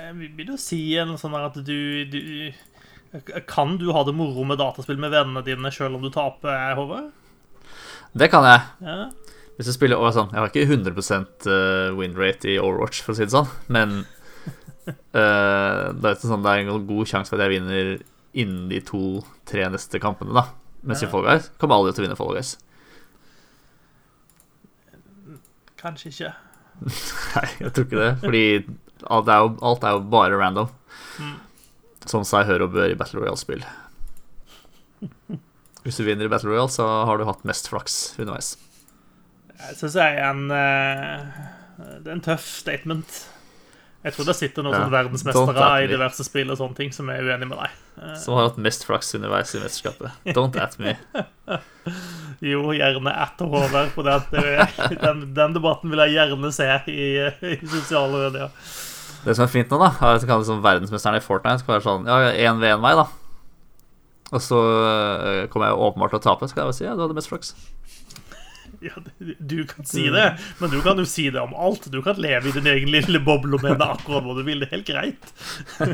Jeg vil jo si en sånn her at du, du Kan du ha det moro med dataspill med vennene dine sjøl om du taper, Håvard? Det kan jeg. Ja. Hvis du spiller sånn, Jeg har ikke 100 winrate i Overwatch, for å si det sånn, men uh, det, er sånn, det er en god sjanse for at jeg vinner innen de to-tre neste kampene. da Mens i Ja. Fall Guys kommer aldri til å vinne Fall Guys. Kanskje ikke. Nei, jeg tror ikke det, fordi alt er jo, alt er jo bare random. Mm. Som seg hør og bør i Battle Royale-spill. Hvis du vinner i Battle Royale, så har du hatt mest flaks underveis. Jeg syns jeg er en eh, Det er en tøff statement. Jeg tror det sitter noen Ja. verdensmestere i diverse spill og sånne ting som er uenig med deg. Eh, Som har hatt mest flaks underveis i mesterskapet. Don't at me. Jo, gjerne at Håvard, for det at det, den, den debatten vil jeg gjerne se i, i sosiale medier. Det som er fint nå, da, er at liksom verdensmesteren i Fortnite skal være sånn Ja, én ved én meg, da. Og så øh, kommer jeg åpenbart til å tape. skal jeg bare si ja, du hadde mest flaks. Ja, du- kan si det, men du kan jo si det om alt. Du kan leve i din egen lille boble og mene akkurat hva du vil. Det er helt greit.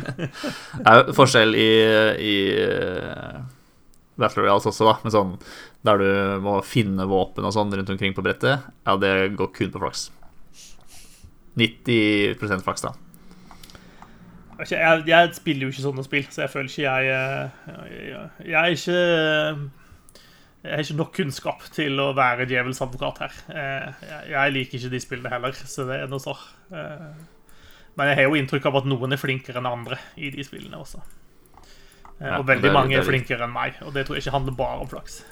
Det er jo forskjell i, i øh, Battle Royals også, da, med sånn der du må finne våpen og sånn rundt omkring på brettet. Ja, det går kun på flaks. 90 flaks, da. Jeg, jeg spiller jo ikke sånne spill, så jeg føler ikke jeg eh, Jeg, jeg er ikke Jeg har ikke nok kunnskap til å være djevelens advokat her. Eh, Jeg, liker ikke de spillene heller, så det er noe så. Eh, Men jeg har jo inntrykk av at noen er flinkere enn andre i de spillene også. Eh, Ja, Og veldig er- mange er er flinkere enn meg, og det tror jeg ikke handler bare om flaks.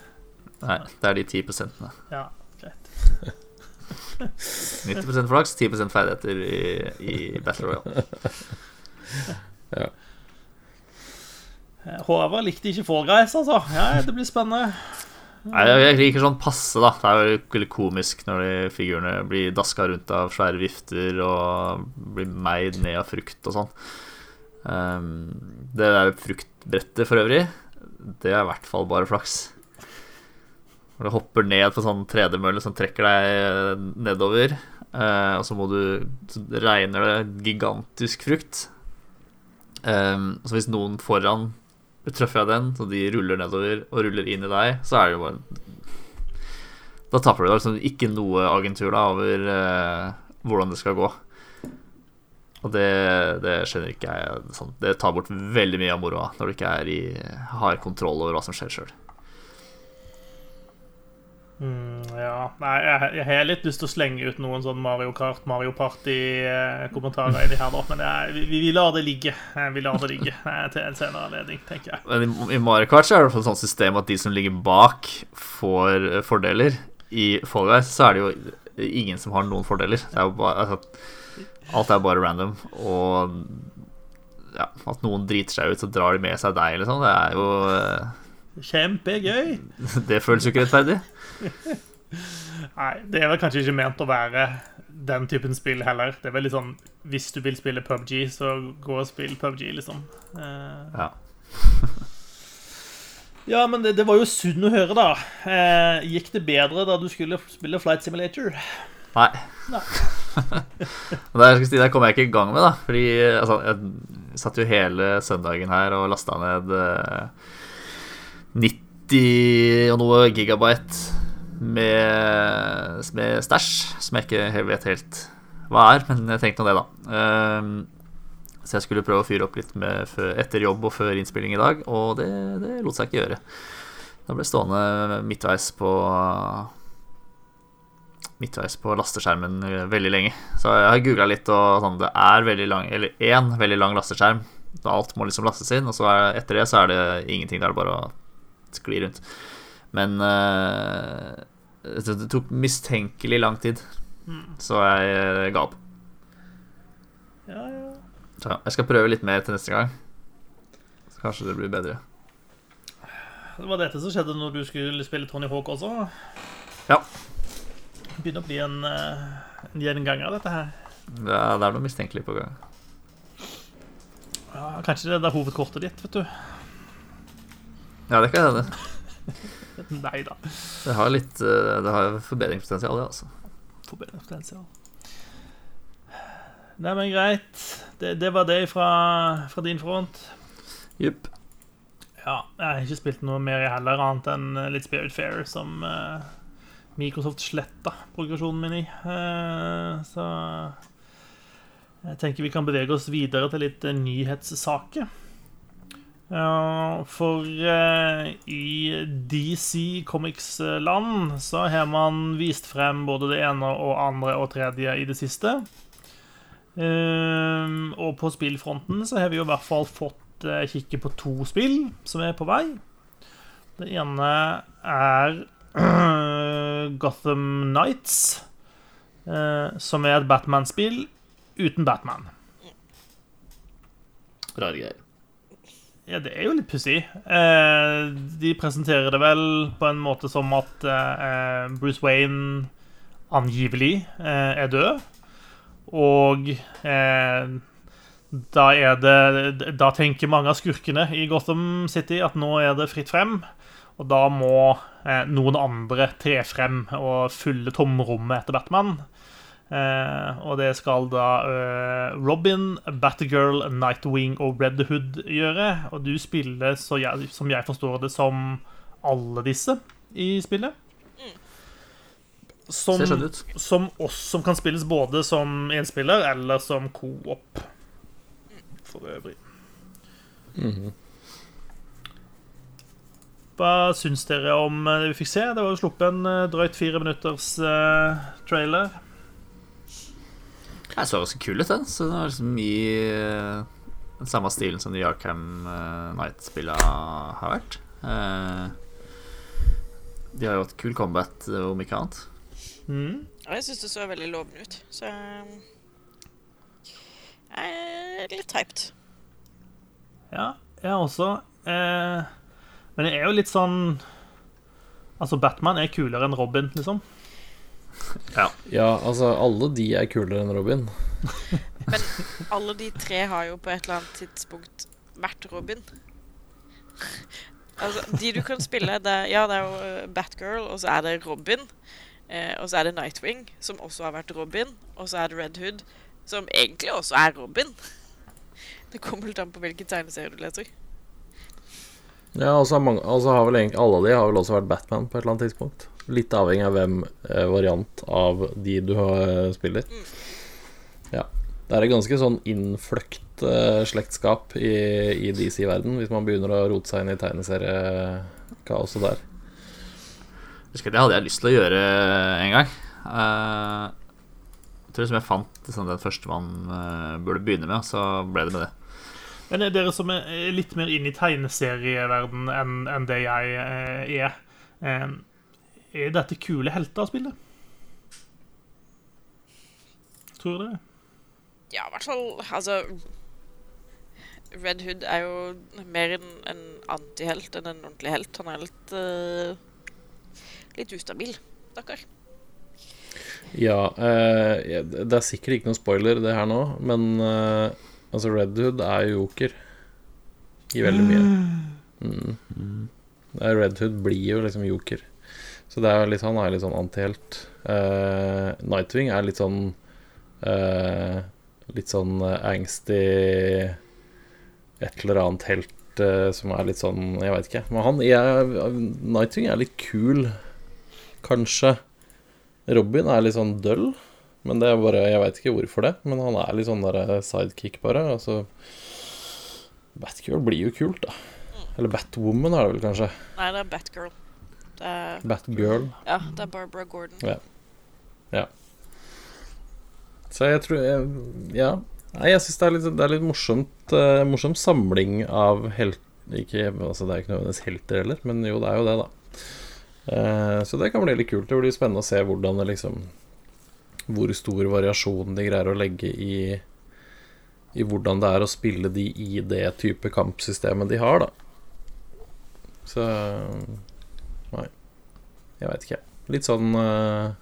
Nei, det er de 10 prosentene. Ja, greit. 90% flaks, 10 ferdigheter i, i Battle Royale. ja. Håvard likte ikke Fall Guys, altså. Ja, det blir spennende. Nei, jeg liker sånn passe, da. Det er jo veldig komisk når de figurene blir daska rundt av svære vifter og blir meid ned av frukt og sånn. Ehm, det der fruktbrettet for øvrig, det er i hvert fall bare flaks. Når du hopper ned på sånn tredemølle som trekker deg nedover, eh, og så må du Så regner det gigantisk frukt. Ehm, så hvis noen foran treffer jeg den, så de ruller nedover og ruller inn i deg, så er det jo bare Da tapper du. Er liksom ikke noe agentur da over eh, hvordan det skal gå. Og det, det skjønner ikke jeg. Sånn, det tar bort veldig mye av moroa når du ikke er i, har kontroll over hva som skjer sjøl. Mm, ja. Nei, jeg, jeg har litt lyst til å slenge ut noen sånn Mario Kart, Mario Party-kommentarer inni her, da. Men jeg, vi, vi lar det ligge. Vi lar det ligge til en senere anledning, tenker jeg. Men i, i Mario Kart så er det et sånt system at de som ligger bak, får eh, fordeler. I Fall Guys så er det jo ingen som har noen fordeler. Det er bare, altså, alt er bare random. Og ja, at noen driter seg ut, så drar de med seg deg, liksom. Det er jo eh, Kjempegøy. Det føles jo ikke rettferdig. Nei, det er vel kanskje ikke ment å være den typen spill heller. Det er vel litt sånn Hvis du vil spille PubG, så gå og spill PubG, liksom. Eh, Ja. ja, men det, det var jo sunn å høre, da. Eh, gikk det bedre da du skulle spille Flight Simulator? Nei. Nei. Jeg si, det kommer jeg ikke i gang med, da. Fordi altså, jeg, satt jo hele søndagen her og lasta ned eh, 90 og noe gigabyte med, med stæsj, som jeg ikke vet helt hva er, men jeg tenkte nå det, da. Ehm, så jeg skulle prøve å fyre opp litt før, etter jobb og før innspilling i dag, og det, det lot seg ikke gjøre. Da ble jeg stående midtveis på Midtveis på lasteskjermen veldig lenge. Så jeg har googla litt, og sånn, det er veldig lang Eller én veldig lang lasteskjerm. Så alt må liksom lastes inn, og så er, etter det så er det ingenting. Det er bare å skli rundt. Men uh, det tok mistenkelig lang tid, så jeg eh, ga opp. Ja, ja. Så jeg skal prøve litt mer til neste gang. Så kanskje det blir bedre. Det var dette som skjedde når du skulle spille Tony Hawk også. Ja. Det begynner å bli en, eh, en gjenganger, dette her. Det er, det er noe mistenkelig på gang. Ja, kanskje det er hovedkortet ditt, vet du. Ja, det kan hende. Nei da. Det har litt eh, Det har forbedringspotensial, det, altså. Forbedringspotensial. Nei, men greit. Det, det var det fra, fra din front. Jupp. Ja, jeg har ikke spilt noe mer i heller, annet enn eh, litt Spirit Fair, som uh, Microsoft sletta progresjonen min i. Uh, så jeg tenker vi kan bevege oss videre til litt nyhetssaker. Ja, for uh, i DC Comics-land så har man vist frem både det ene og andre og tredje i det siste. Uh, og på spillfronten så har vi jo i hvert fall fått eh, kikke på to spill som er på vei. Det ene er Gotham Nights, eh, som er et Batman-spill uten Batman. Rare greier. Ja, det er jo litt pussig. Eh, de presenterer det vel på en måte som at eh, Bruce Wayne angivelig eh, er død. Og eh, da er det Da tenker mange av skurkene i Gotham City at nå er det fritt frem. Og da må eh, noen andre tre frem og fylle tomrommet etter Batman. Eh, og det skal da eh, Robin, Batgirl, Nightwing og Red Hood gjøre. Og du spiller, så jeg, som jeg forstår det, som alle disse i spillet. Som, Ser sånn ut. som oss som kan spilles både som enspiller eller som co-op. For øvrig. Hva syns dere om eh, det vi fikk se? Det var jo sluppet en eh, drøyt fire minutters eh, trailer. Jeg så ganske kul ut, den. Så det var liksom i eh, den samme stilen som de Arkham uh, Night-spillene har vært. Eh, de har jo hatt kul combat, eh, om ikke annet. Mm. Og jeg syns det så veldig lovende ut, så Jeg er litt hyped. Ja, jeg også. Eh, men jeg er jo litt sånn Altså, Batman er kulere enn Robin, liksom. Ja, altså, alle de er kulere enn Robin. Men alle de tre har jo på et eller annet tidspunkt vært Robin. altså, de du kan spille, det er, ja, det er jo eh, Batgirl, og så er det Robin. Eh, og så er det Nightwing, som også har vært Robin. Og så er det Red Hood, som egentlig også er Robin. Det kommer litt an på hvilken tegneserie du leser. Ja, og så har, mange, og har vel egentlig alle de har vel også vært Batman på et eller annet tidspunkt. Litt avhengig av hvem eh, variant av de du har eh, spiller. Ja. Det er et ganske sånn innfløkt eh, slektskap i, i DC-verden, hvis man begynner å rote seg inn i tegneseriekaoset der. Husker Det hadde jeg lyst til å gjøre en gang. Eh, jeg tror jeg fant liksom, den første man burde begynne med, og så ble det med det. Men er dere som er litt mer inn i tegneserieverden enn enn det jeg er, er dette kule helter å spille? Tror dere? Ja, i hvert fall Altså Red Hood er jo mer en, en antihelt enn en ordentlig helt. Han er litt uh, Litt ustabil, stakkar. Ja, eh, det er sikkert ikke noen spoiler, det her nå, men eh, altså Red Hood er jo joker i veldig mye. Mm. Er Red Hood blir jo liksom joker. Så det er litt, han er litt sånn antihelt. Uh, Nightwing er litt sånn uh, Litt sånn eh, angsty et eller annet helt uh, som er litt sånn Jeg veit ikke. Men han jeg, Nightwing er litt kul, kanskje. Robin er litt sånn døll. Men det er bare Jeg veit ikke hvorfor det, men han er litt sånn der sidekick, bare. Altså Batgirl blir jo kult, da. Eller Batwoman er det vel kanskje. Nei, det er Batgirl. Er, Batgirl. ja, det er Barbara Gordon. Ja. Så jeg tror jeg, Ja. Nei, jeg syns det, er litt- det er litt morsomt uh, morsom samling av helter Ikke, altså det er ikke nødvendigvis helter heller, men jo, det er jo det, da. Uh, så det kan bli litt kult. Det blir spennende å se hvordan det liksom Hvor stor variasjon de greier å legge i I hvordan det er å spille de i det type kampsystemet de har, da. Så. Jeg veit ikke. Litt sånn eh,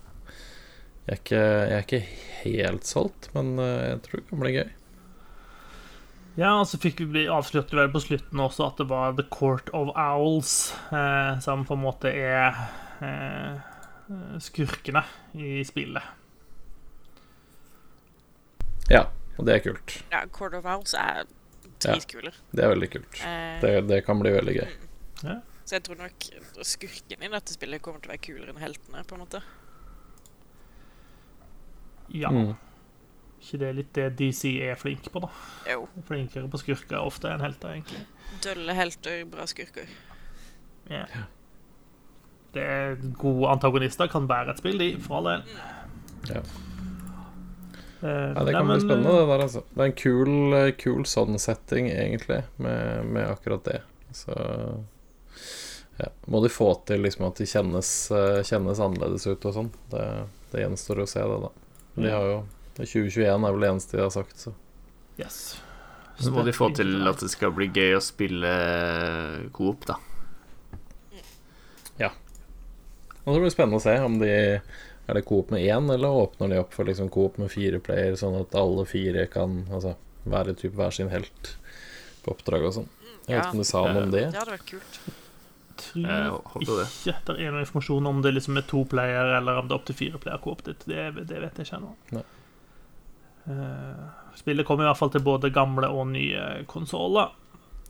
jeg er, ikke, jeg er ikke helt solgt, men eh, jeg tror det kan bli gøy. Ja, og så fikk vi avslørt vel på slutten også at det var The Court of Owls, eh, som på en måte er eh, skurkene i spillet. Ja, og det er kult. Ja, Court of Owls er dritkule. Det er veldig kult. Eh, Det, det kan bli veldig gøy. Så jeg tror nok skurkene i dette spillet kommer til å være kulere enn heltene, på en måte. Ja, Mm. ikke det er litt det DC er flink på, da? Jo. Flinkere på skurker ofte enn helter, egentlig. Dølle helter, bra skurker. Ja. Det er Gode antagonister kan bære et spill, de, for all del. Ja. Uh, Ja, det nei, kan bli spennende, det der, altså. Det er en kul, eh, kul sånn setting, egentlig, med, med akkurat det. Så ja. Må de få til liksom at de kjennes, eh, kjennes annerledes ut og sånn. Det, det gjenstår å se, det, da. De har jo 2021 er vel det eneste de har sagt, så Yes. Så må de få til at det skal bli gøy å spille coop, da. Ja. Og så blir det spennende å se om de Er det coop med én, eller åpner de opp for liksom coop med fire player, sånn at alle fire kan altså, være typ hver sin helt på oppdrag og sånn. Jeg vet Ja. ikke om de sa noe om det. Ja, Det hadde vært kult. Tror Jeg håper det. ikke det er noe informasjon om det liksom er to player, eller om det er opp til fire player coop. Det, det, det vet jeg ikke ennå. Eh, spillet kommer i hvert fall til både gamle og nye konsoller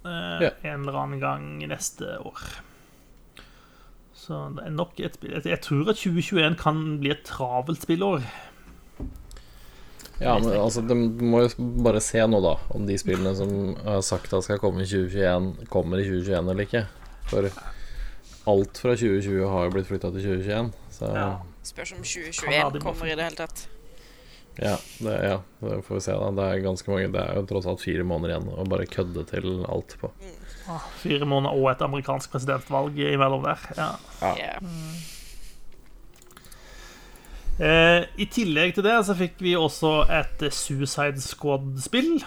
Ja. en eller annen gang neste år. Så det er nok et spill Jeg tror at 2021 kan bli et travelt spillår. Ja, men altså, de må jo bare se nå, da, om de spillene som har sagt at skal komme i 2021, kommer i 2021 eller ikke. For alt fra 2020 har jo blitt flytta til 2021, så Ja. Spørs om 2021 kommer i det hele tatt. Ja, det, ja, det får vi se, da. Det er ganske mange Det er jo tross alt fire måneder igjen å bare kødde til alt på. Ah, Fire måneder og et amerikansk presidentvalg imellom der. Ja. Ja. Ja. Eh, I tillegg til det så fikk vi også et Suicide Squad-spill.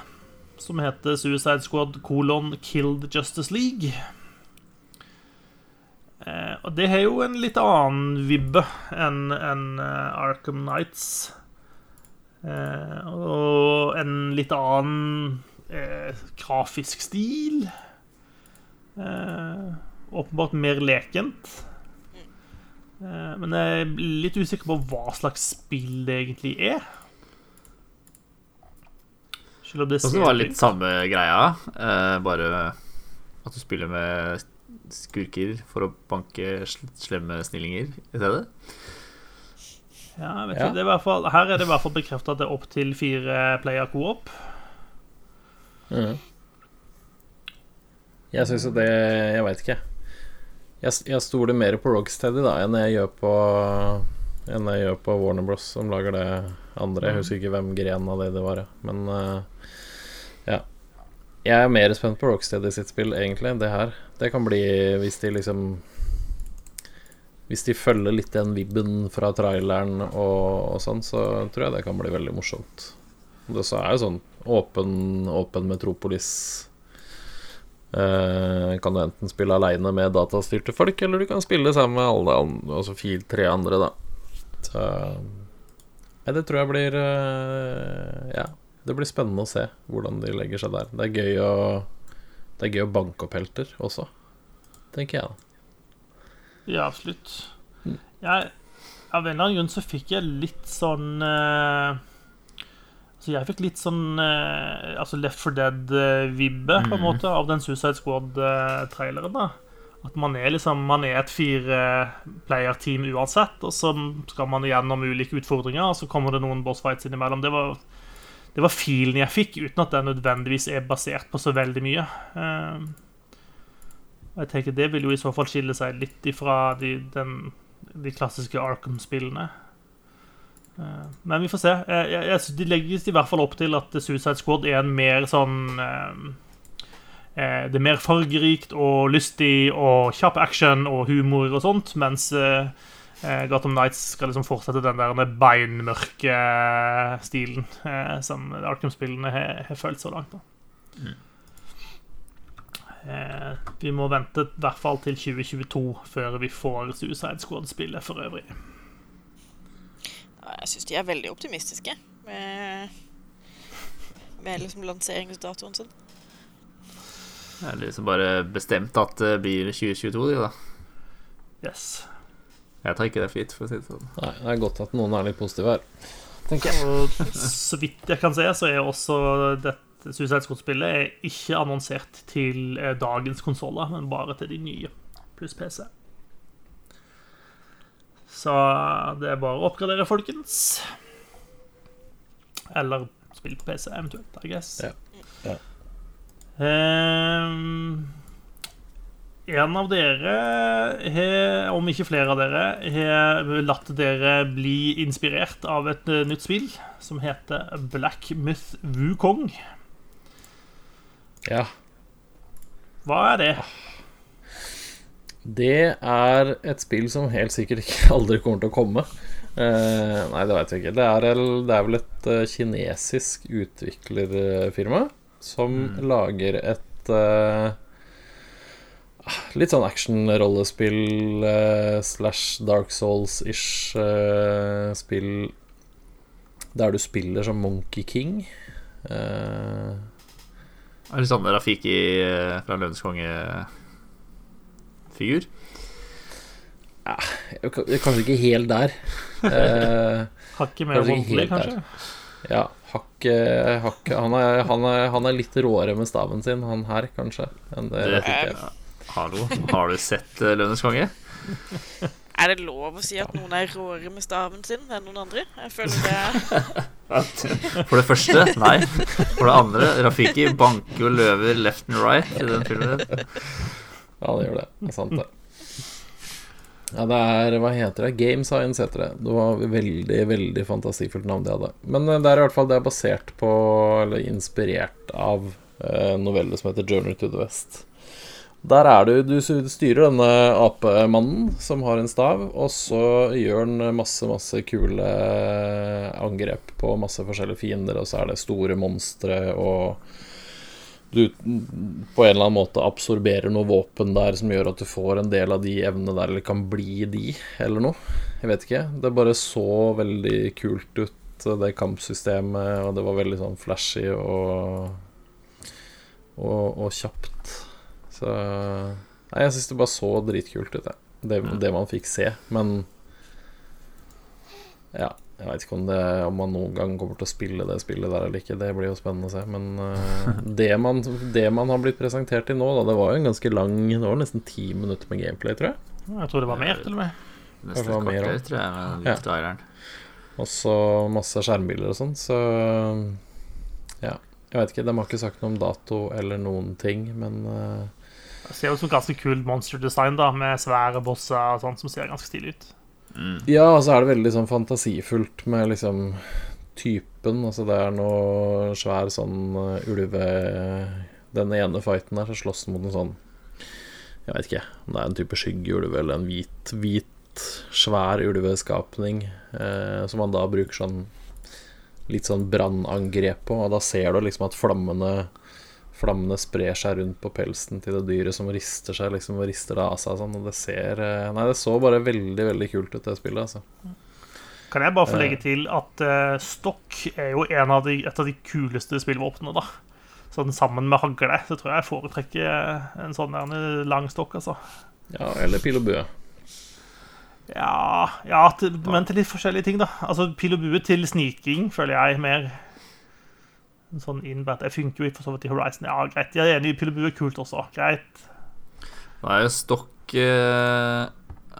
Som heter Suicide Squad colon Killed Justice League. Eh, og det har jo en litt annen vibbe enn enn, eh, Arkham Nights. Eh, og en litt annen grafisk stil. Eh, åpenbart mer lekent. Eh, Men jeg er litt usikker på hva slags spill det egentlig er. Selv om det ser Det var litt samme greia, eh, bare at du spiller med skurker for å banke slemme snillinger i stedet. Ja, jeg vet Ja. ikke, det er i hvert fall, Her er det i hvert fall bekrefta at det er opp til fire player co-op. Mm. Jeg syns jo det Jeg veit ikke. Jeg, jeg stoler mer på Rocksteady da enn jeg gjør på Enn jeg gjør på Warner Bros, som lager det andre. Jeg husker ikke hvem gren av det det var, men uh, ja. Jeg er mer spent på Rocksteady sitt spill, egentlig. enn Det her. Det kan bli hvis de liksom Hvis de følger litt den vibben fra traileren og, og sånn, så tror jeg det kan bli veldig morsomt. Det så er jo sånn åpen, åpen metropolis Eh, kan du enten spille aleine med datastyrte folk, eller du kan spille sammen med alle andre, altså fire, tre andre, da. Så Nei, det tror jeg blir eh, Ja, det blir spennende å se hvordan de legger seg der. Det er gøy å Det er gøy å banke opp helter også, tenker jeg. Ja, absolutt. Jeg, av en eller annen grunn så fikk jeg litt sånn uh, Så jeg fikk litt sånn uh, altså Left for Dead-vibbe på en mm. måte av den Suicide Squad-traileren. da At man er liksom Man er et fire-player-team uansett, og så skal man igjennom ulike utfordringer, og så kommer det noen boss fights innimellom. Det var, det var filen jeg fikk, uten at den nødvendigvis er basert på så veldig mye. Eh, og jeg tenker Det vil jo i så fall skille seg litt ifra de, den, de klassiske Arkham-spillene. Eh, Men vi får se. Jeg, jeg, De legges i hvert fall opp til at Suicide Squad er en mer sånn eh, eh, Det er mer fargerikt og lystig og kjapp action og humor og sånt, mens eh, Gotham Nights skal liksom fortsette den der beinmørke stilen eh, som Arkham-spillene har, har følt så langt. da Eh, vi må vente i hvert fall til 2022 før vi får Suicide Squad-spillet for øvrig. Jeg syns de er veldig optimistiske med, med liksom lanseringsdatoen sin. Det er liksom bare bestemt at det blir 2022, de, da. Yes. Jeg tar ikke det for gitt, for å si det sånn. Nei, det er godt at noen er litt positive her. Tenker jeg. Og så vidt jeg kan se, så er også dette Suicide Squad-spillet er ikke annonsert til eh, dagens konsoller, men bare til de nye, pluss PC. Så det er bare å oppgradere, folkens. Eller spille på PC, eventuelt, I guess. Ja. Ja. Ehm, en av dere, he, om ikke flere av dere, har latt dere bli inspirert av et eh, nytt spill som heter Black Myth Wukong. Ja. Hva er det? Det er et spill som helt sikkert ikke aldri kommer til å komme. Eh, nei, det veit jeg ikke. Det er, det er vel et eh, kinesisk utviklerfirma som lager et eh, Litt sånn action-rollespill eh, slash Dark Souls-ish eh, spill der du spiller som Monkey King. Eh, Det er litt sånn Rafiki eh, fra Løvenes konge-figur. jeg- jeg- kanskje ikke helt der. Eh, Hakket mer Kanskje voldelig, helt der. kanskje? Ja, hakket hakk, han, er, han, er, han er litt råere med staven sin, han her, kanskje. Enn det, Det- ikke jeg. Hallo, har du sett uh, Lønnes konge? Er det lov å si at noen er råere med staven sin enn noen andre? Jeg føler det For det første, nei. For det andre, Rafiki banker jo løver left and right i den filmen. Ja, det gjør det. Det er sant, det. Ja, det er Hva heter det? Game Science heter det. Det var veldig, veldig fantasifullt navn de hadde. Men eh, det er i hvert fall det er basert på, eller inspirert av, eh, en novelle som heter Journey to the West. Der er du Du styrer denne apemannen som har en stav, og så gjør han masse, masse kule angrep på masse forskjellige fiender, og så er det store monstre, og du på en eller annen måte absorberer noe våpen der som gjør at du får en del av de evnene der, eller kan bli de, eller noe. Jeg vet ikke. Det bare så veldig kult ut, det kampsystemet, og det var veldig sånn flashy og og, og kjapt. Så Nei, jeg syns det bare så dritkult ut. Det, det man fikk se. Men ja, jeg veit ikke om, det, om man noen gang kommer til å spille det spillet der eller ikke. Det blir jo spennende å se. Men uh, det, man, det man har blitt presentert i nå, da, det var jo en ganske lang Det var nesten ti minutter med gameplay, tror jeg. Jeg tror det var mer, til og med. Nesten Det var et mer kvarter, tror jeg, med Ja. Og så masse skjermbilder og sånn, så ja. Jeg vet ikke, de har ikke sagt noe om dato eller noen ting, men eh, Det ser ut som ganske kult monster design, da, med svære bosser og sånt, som ser ganske stilig ut. Mm. Ja, og så er det veldig sånn fantasifullt med liksom typen. Altså det er noe svær sånn uh, ulve Den ene fighten der så slåss mot en sånn Jeg vet ikke om det er en type skyggeulv eller en hvit, hvit svær ulveskapning eh, som man da bruker sånn litt sånn brannangrep på, og da ser du liksom at flammene Flammene sprer seg rundt på pelsen til det dyret som rister seg liksom og rister det av seg. Sånn, og det ser eh, Nei, det så bare veldig, veldig kult ut, det spillet. altså Kan jeg bare få legge til at uh, stokk er jo en av de, et av de kuleste spillvåpnene, da. Sånn sammen med hagle, så tror jeg jeg foretrekker en sånn der en lang stokk, altså. Ja, eller pil og bue. Ja, ja til, men til litt forskjellige ting, da. Altså, Pil og bue til sniking føler jeg mer Sånn innbært Jeg funker jo for så vidt i Horizon. Ja, greit. Jeg er enig, Pillebu er kult også. Greit. Nå er jo Stokk eh,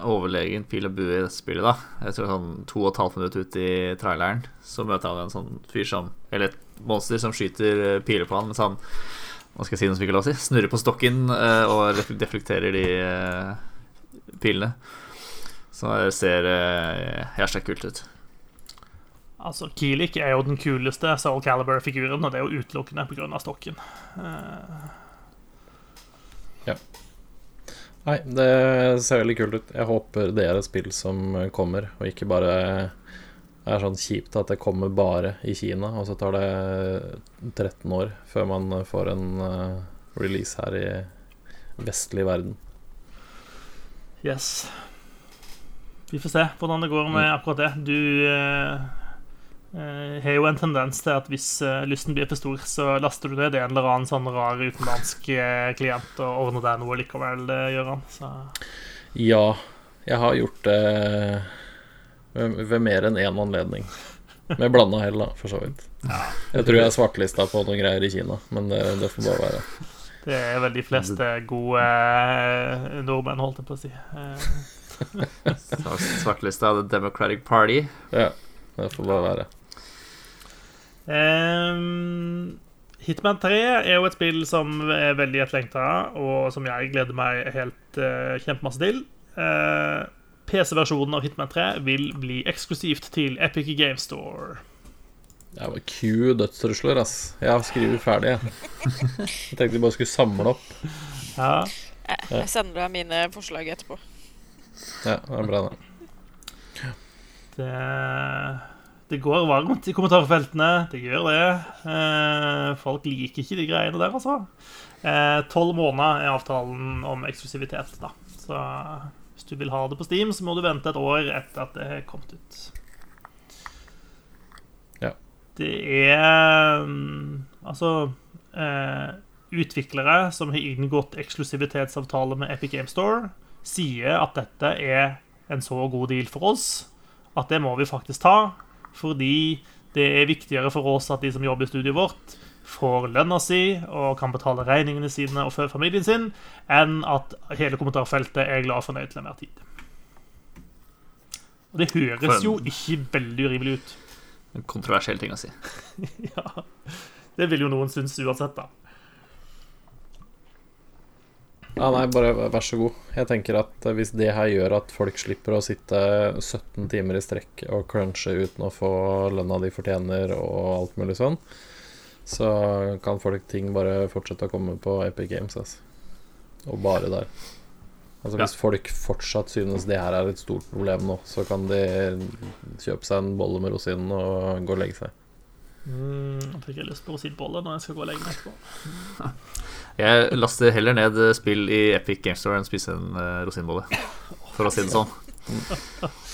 overlegen pil og i dette spillet, da. Jeg tror sånn to og et halvt minutt ut i traileren så møter han en sånn fyr som Eller et monster som skyter eh, piler på han mens han Hva skal jeg si noe som ikke lov å si? Snurrer på stokken eh, og deflekterer de eh, pilene. Så det ser eh, jævla kult ut. Altså, Keelik er jo den kuleste Soul Calibur-figuren, og det er jo utelukkende pga. stokken. Ja. Nei, det ser veldig kult ut. Jeg håper det er et spill som kommer, og ikke bare er sånn kjipt at det kommer bare i Kina, og så tar det 13 år før man får en eh, release her i vestlig verden. yes. Vi får se hvordan det går med akkurat det. Du eh, eh, har jo en tendens til at hvis eh, lysten blir for stor, så laster du ned en eller annen sånn rar utenlandsk eh, klient og ordner deg noe likevel, Gøran. Så Ja, jeg har gjort det ved, mer enn én anledning. Med blanda hell, da, for så vidt. Jeg tror jeg er svartlista på noen greier i Kina, men det, det får bare være. det er vel de fleste gode nordmenn, holdt jeg på å si. svartlista av The Democratic Party. Ja, det får bare være. Ehm, Hitman 3 er jo et spill som er veldig etterlengta, og som jeg gleder meg helt uh, kjempemasse til. Uh, PC-versjonen av Hitman 3 vil bli eksklusivt til Epic Game Store. Det var Q dødstrusler, ass. Jeg har skrevet ferdig, jeg. Jeg tenkte vi bare skulle samle opp. Ja, Jeg, jeg sender deg mine forslag etterpå. Ja, det er bra, det. det, det går varmt i kommentarfeltene. Det gjør det. Eh, folk liker ikke de greiene der, altså. Tolv måneder er avtalen om eksklusivitet, da. Så hvis du vil ha det på Steam, så må du vente et år etter at det er kommet ut. Ja. Det er mm, Altså eh, Utviklere som har inngått eksklusivitetsavtale med Epic Game Store, sier at dette er en så god deal for oss at det må vi faktisk ta, fordi det er viktigere for oss at de som jobber i studiet vårt, får lønna si og kan betale regningene sine og fø familien sin, enn at hele kommentarfeltet er glad og fornøyd til enhver tid. Og det høres jo ikke veldig urimelig ut. En kontroversiell ting å si. Ja, Det vil jo noen synes uansett, da. Ja, nei, bare vær så god. Jeg tenker at hvis det her gjør at folk slipper å sitte 17 timer i strekk og crunche uten å få lønna de fortjener og alt mulig sånn, så kan folk ting bare fortsette å komme på Epic Games, altså. Og bare der. Altså Hvis folk fortsatt synes det her er et stort problem nå, så kan de kjøpe seg en bolle med rosinen og gå og legge seg. Mm, fikk jeg lyst på rosinbolle når jeg skal gå og legge meg etterpå. Jeg laster heller ned spill i Epic Game Store enn spise en uh, rosinbolle. For å si det sånn.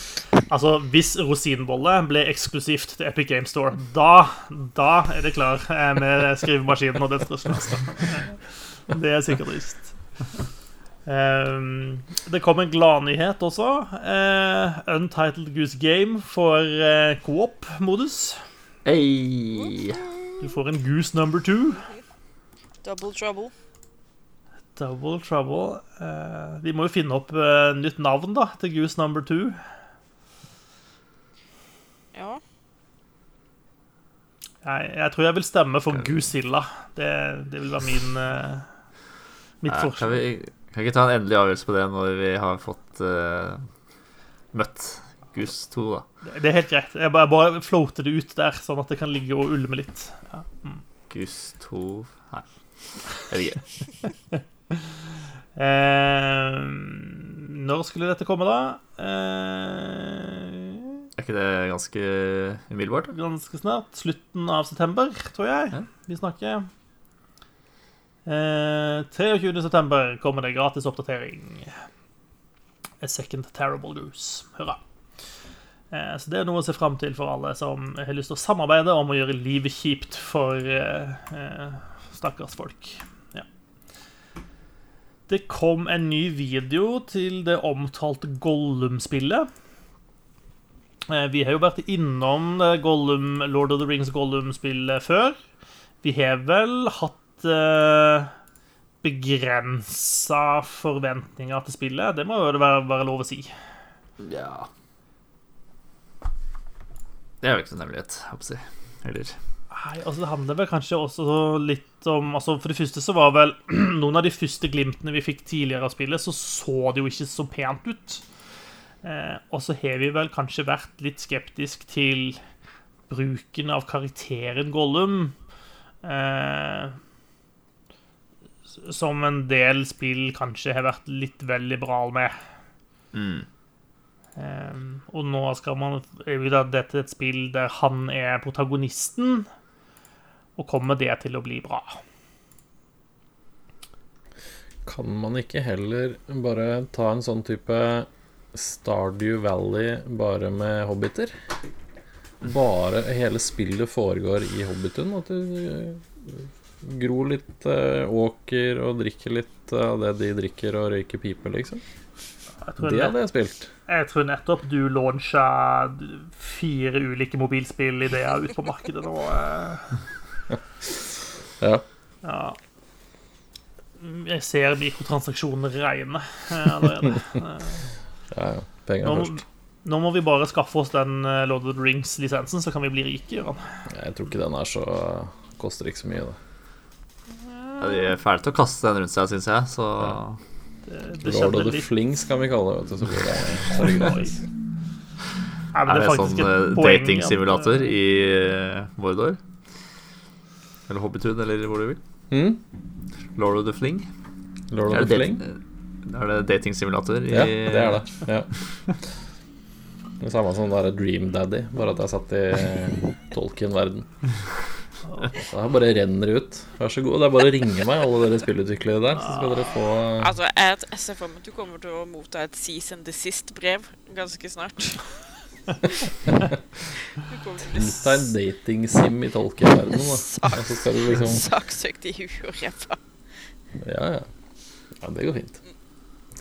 Altså, hvis rosinbolle ble eksklusivt til Epic Game Store, da, da er det klar eh, med skrivemaskinen og den Altså. Det er sikkert lyst. Um, det kom en gladnyhet også. Uh, Untitled Goose Game for uh, co-op-modus. Hey. Du får en Goose number two. Double trouble. Double trouble. Uh, vi må jo finne opp uh, nytt navn da til Goose number two. Ja. Jeg, jeg tror jeg vil stemme for Goosilla. Det, det vil være min uh, mitt kan, forslag. vi, kan vi ikke ta en endelig avgjørelse på det når vi har fått møtt Gus 2, da? Det er helt greit. Jeg bare, bare floater det ut der, sånn at det kan ligge og ulme litt. Ja. Mm. Gus 2 Nei, jeg vet ikke. Eh, når skulle dette komme, da? Eh, Er ikke det ganske umiddelbart? ganske snart. Slutten av september, tror jeg. Ja. Vi snakker. Eh, 23. september kommer det gratis oppdatering. A second terrible goose. Hurra. Eh, så det er noe å se fram til for alle som har lyst til å samarbeide om å gjøre livet kjipt for eh, eh, stakkars folk. Ja. Det kom en ny video til det omtalte Gollum-spillet. Eh, Vi har jo vært innom Gollum, Lord of the Rings Gollum-spillet før. Vi har vel hatt eh, begrensa forventninger til spillet. Det må jo være, være lov å si. Ja Det er jo ikke noen hemmelighet, håper jeg. Eller Nei, altså Det handler vel kanskje også litt om altså For det første så var vel noen av de første glimtene vi fikk tidligere av spillet, så så det jo ikke så pent ut. Eh, og så har vi vel kanskje vært litt skeptisk til bruken av karakteren Gollum. Eh, som en del spill kanskje har vært litt vel liberal med. mm. Eh, og nå skal man er dette et spill der han er protagonisten, og kommer det til å bli bra? Kan man ikke heller bare ta en sånn type Stardew Valley bare med hobbiter? Bare hele spillet foregår i hobbiten? At du eh, gror litt eh, åker og drikker litt av det de drikker, og røyker pipe, liksom? Det hadde jeg spilt. jeg tror nettopp du launcha fire ulike mobilspillideer ut på markedet nå. eh. Ja. Ja. Jeg ser mikrotransaksjoner regne eh, allerede. Ja, ja. Penger Nå, først. nå må vi bare skaffe oss den eh, Lord of the Rings-lisensen, så kan vi bli rike. Jørgen. Jeg tror ikke den er så Koster ikke så mye, det. ja, De er fæle til å kaste den rundt seg, syns jeg. Så Det, det Lord of the litt- Flings kan vi kalle det. Vet du, så blir det, så er det Oi. Nei, men er det det sånn eh, at, datingsimulator eh, i Vordor? Eller Hobbitun, eller hvor du vil. Mm? Lord of the Fling? Lord Er of the det, Fling? er det datingsimulator i Ja, det er det. Ja. Det samme som der Dream Daddy, bare at jeg satt i Tolkien-verden. Så her bare renner ut. Vær så god. Det er bare å ringe meg, alle dere spillutviklere der, så skal dere få Altså, jeg, ser for meg at du kommer til å motta et cease and desist-brev ganske snart. Tenk deg en dating-sim i Tolkien-verdenen, da. Og så skal du liksom saksøkt i huet og ræva. Ja, ja. Ja, det går fint.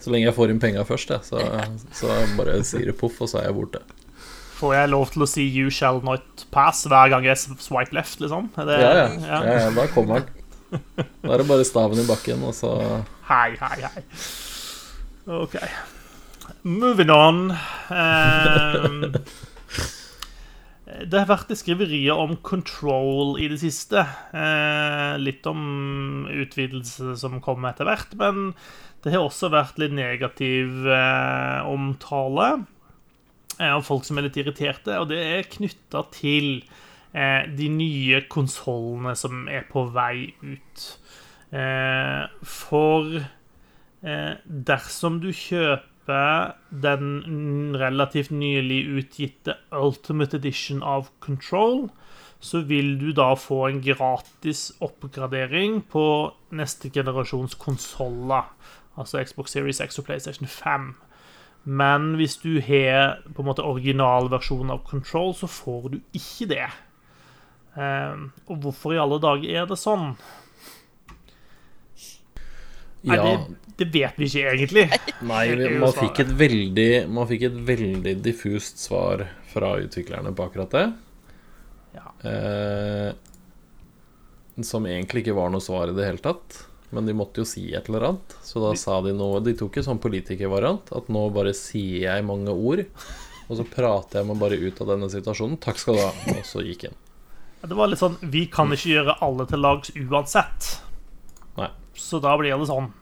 Så lenge jeg får inn penga først, jeg, så, så bare sier det poff, og så er jeg borte. Får jeg lov til å si 'you shall not pass' hver gang jeg swipe left, liksom? Det, Ja, ja. ja, ja da kommer den. Da er det bare staven i bakken, og så Hei, hei, hei. OK. Moving on. Ehm, det har vært skriverier om Control i det siste. Eh, litt om utvidelse som kommer etter hvert. Men det har også vært litt negativ eh, omtale av folk som er litt irriterte. Og det er knytta til eh, de nye konsollene som er på vei ut. Eh, for eh, dersom du kjøper den relativt nylig utgitte Ultimate Edition av Control, så vil du da få en gratis oppgradering på neste generasjons konsoller. Altså Xbox Series X og PlayStation 5. Men hvis du har på en måte originalversjonen av Control, så får du ikke det. Eh, og hvorfor i alle dager er det sånn? Nei, Ja. det, det vet vi ikke egentlig. Nei, man fikk et veldig Man fikk et veldig diffust svar fra utviklerne på akkurat det. Ja. Eh, som egentlig ikke var noe svar i det hele tatt. Men de måtte jo si et eller annet. Så da sa de noe De tok en sånn politikervariant. At nå bare sier jeg mange ord. Og så prater jeg meg bare ut av denne situasjonen. Takk skal du ha. Og så gikk jeg inn. Det var litt sånn Vi kan ikke gjøre alle til lags uansett. Nei. Så da blir det sånn.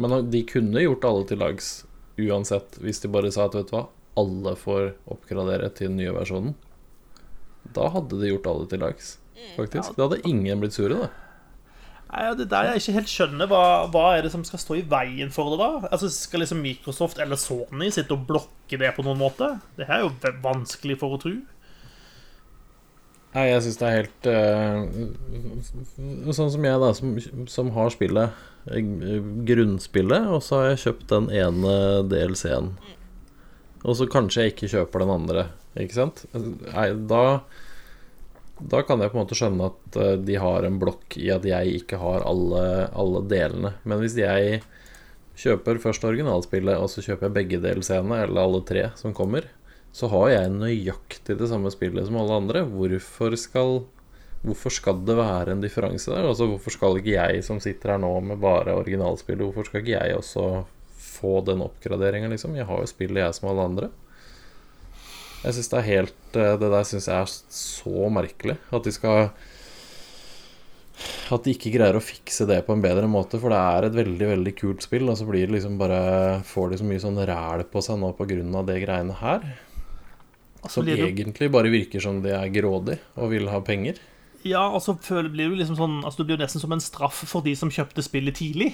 Men de kunne gjort alle til lags uansett, hvis de bare sa at vet du hva, alle får oppgradere til den nye versjonen. Da hadde de gjort alle til lags, faktisk. Da hadde ingen blitt sure, da. Nei, Det er der jeg ikke helt skjønner hva, hva er det som skal stå i veien for det, da? Altså Skal liksom Microsoft eller Sony sitte og blokke det på noen måte? Det her er jo vanskelig for å tro. Nei, jeg syns det er helt uh, Sånn som jeg, da, som, som har spillet, grunnspillet, og så har jeg kjøpt den ene DLC-en. Og så kanskje jeg ikke kjøper den andre, ikke sant? Nei, da Da kan jeg på en måte skjønne at eh, de har en blokk i at jeg ikke har alle, alle delene. Men hvis jeg kjøper først originalspillet, og så kjøper jeg begge DLC-ene, eller alle tre som kommer, så har jeg nøyaktig det samme spillet som alle andre. Hvorfor skal Hvorfor skal det være en differanse der? Altså Hvorfor skal ikke jeg som sitter her nå med bare originalspillet, hvorfor skal ikke jeg også få den oppgraderinga, liksom? Jeg har jo spillet, jeg som alle andre. Jeg syns det er helt eh, Det der syns jeg er så merkelig. At de skal At de ikke greier å fikse det på en bedre måte. For det er et veldig, veldig kult spill, og så blir det liksom bare Får de så mye sånn ræl på seg nå på grunn av det greiene her. Som altså, egentlig bare virker som de er grådig og vil ha penger. ja, og så altså, blir jo liksom sånn Altså, det blir nesten som en straff for de som kjøpte spillet tidlig.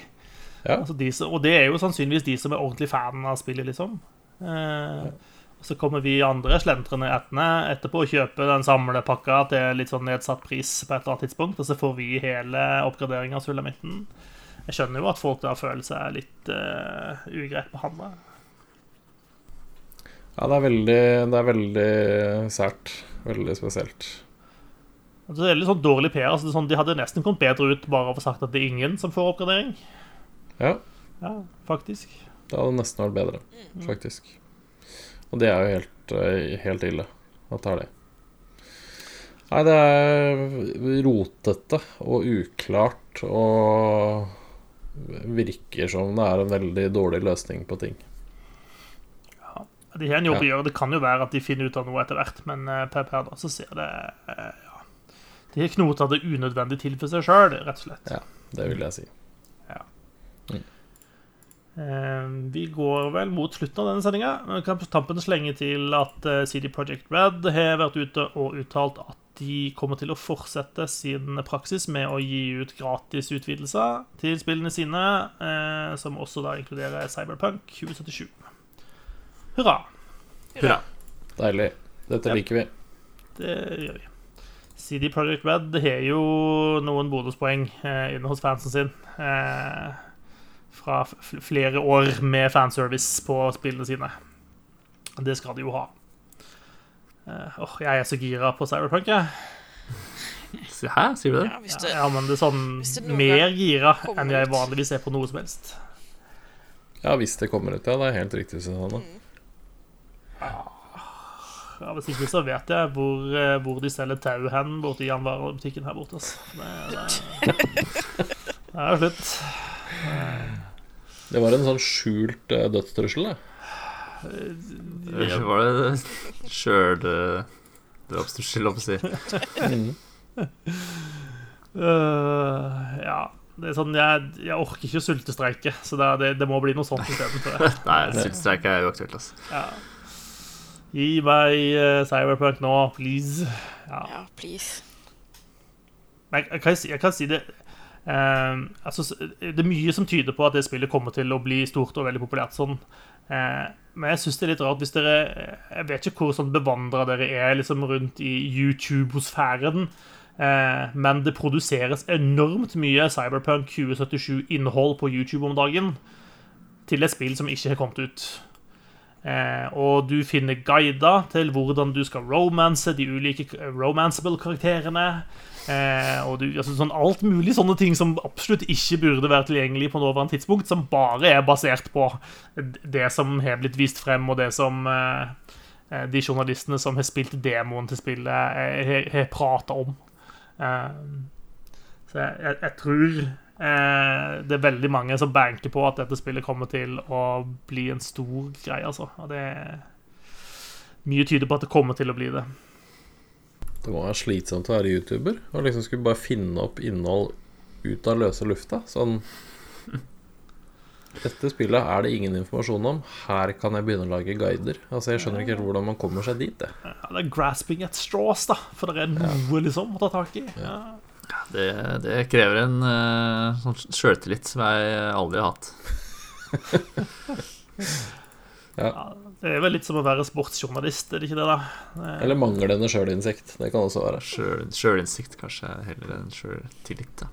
Ja. Altså de og det er jo sannsynligvis de som er ordentlig fan av spillet, liksom. Eh, og så kommer vi andre slentrende etterpå og kjøper den samlepakka til litt sånn nedsatt pris på et eller annet tidspunkt, og så får vi hele oppgraderinga av sulamitten. Jeg skjønner jo at folk da føler seg litt uh, ugreit behandla. Ja, det er veldig, det er veldig sært. Veldig spesielt. Altså, det er litt sånn dårlig PR. Altså, er sånn, de hadde nesten kommet bedre ut bare av å sagt at det er ingen som får oppgradering. Ja, Ja, faktisk. det hadde nesten vært bedre, faktisk. Og det er jo helt, eh, helt ille at det er det. Nei, det er rotete og uklart og virker som det er en veldig dårlig løsning på ting. De har en jobb å Ja. Det kan jo være at de finner ut av noe etter hvert, men eh, per per da så ser det eh, ja. De knota det unødvendig til for seg sjøl, rett og slett. Ja, det vil jeg si. Eh, vi går vel mot slutten av denne sendinga. Kan på tampen slenge til at eh, CD Projekt Red har vært ute og uttalt at de kommer til å fortsette sin praksis med å gi ut gratis utvidelser til spillene sine, eh, som også da inkluderer Cyberpunk 2077. Hurra. Hurra. Deilig. Dette Ja. liker vi. Det gjør vi. CD Projekt Red har jo noen bonuspoeng eh, inne hos fansen sin. Eh, fra flere år med fanservice på spillene sine. Det skal de jo ha. Åh, åh, jeg er så gira på Cyberpunk, jeg. Hæ, sier du det? Ja, Ja, det, ja, men det er sånn det mer gira enn jeg vanligvis er på noe som helst. Ja, hvis det kommer ut, ja. Det er helt riktig, Sånn, Ja, Hvis ikke så vet jeg hvor, eh, hvor de selger tau hen borte i Janvara-butikken her borte. Altså. Det, det, det er slutt. Det var en sånn skjult uh, dødstrussel, det. Eller Var det sjøl drapstrussel, holdt å si? Mm. Øh, ja. Det er sånn, jeg, jeg orker ikke å sultestreike, så det, det, det må bli noe sånt isteden. tror. Nei, sultstreik er uaktuelt, altså. Ja. Gi meg uh, Cyberpunk nå, please. Ja. ja, please. Men jeg, jeg, kan, si, jeg kan si det eh, altså, Det er mye som tyder på at det spillet kommer til å bli stort og veldig populært sånn. Eh, men jeg syns det er litt rart hvis dere Jeg vet ikke hvor sånn bevandra dere er liksom rundt i YouTube-sfæren. Eh, men det produseres enormt mye Cyberpunk 2077-innhold på YouTube om dagen til et spill som ikke har kommet ut. Eh, og du finner guider til hvordan du skal romance de ulike romanceable karakterene. Eh, og du, altså sånn alt mulig sånne ting som absolutt ikke burde være tilgjengelig på nåværende tidspunkt, som bare er basert på det som har blitt vist frem, og det som eh, eh, de journalistene som har spilt demoen til spillet, eh, har, har prata om. Eh, så jeg, jeg, jeg tror eh, det er veldig mange som banker på at dette spillet kommer til å bli en stor greie, altså. Og det Mye tyder på at det kommer til å bli det. Det må være slitsomt å være YouTuber og liksom skulle bare finne opp innhold ut av løse lufta. Sånn Dette spillet er det ingen informasjon om. Her kan jeg begynne å lage guider. Altså Jeg skjønner ikke helt hvordan man kommer seg dit. Det. Ja, det er grasping at straws, da. For det er noe liksom å ta tak i. Ja. Det, det krever en uh, sånn sjøltillit som jeg aldri har hatt. Ja, det er vel litt som å være sportsjournalist, er det ikke det, da? Det- Eller manglende sjølinnsikt. Det kan også være. Sjøl- Sjølinnsikt kanskje heller enn sjøltillit. Da.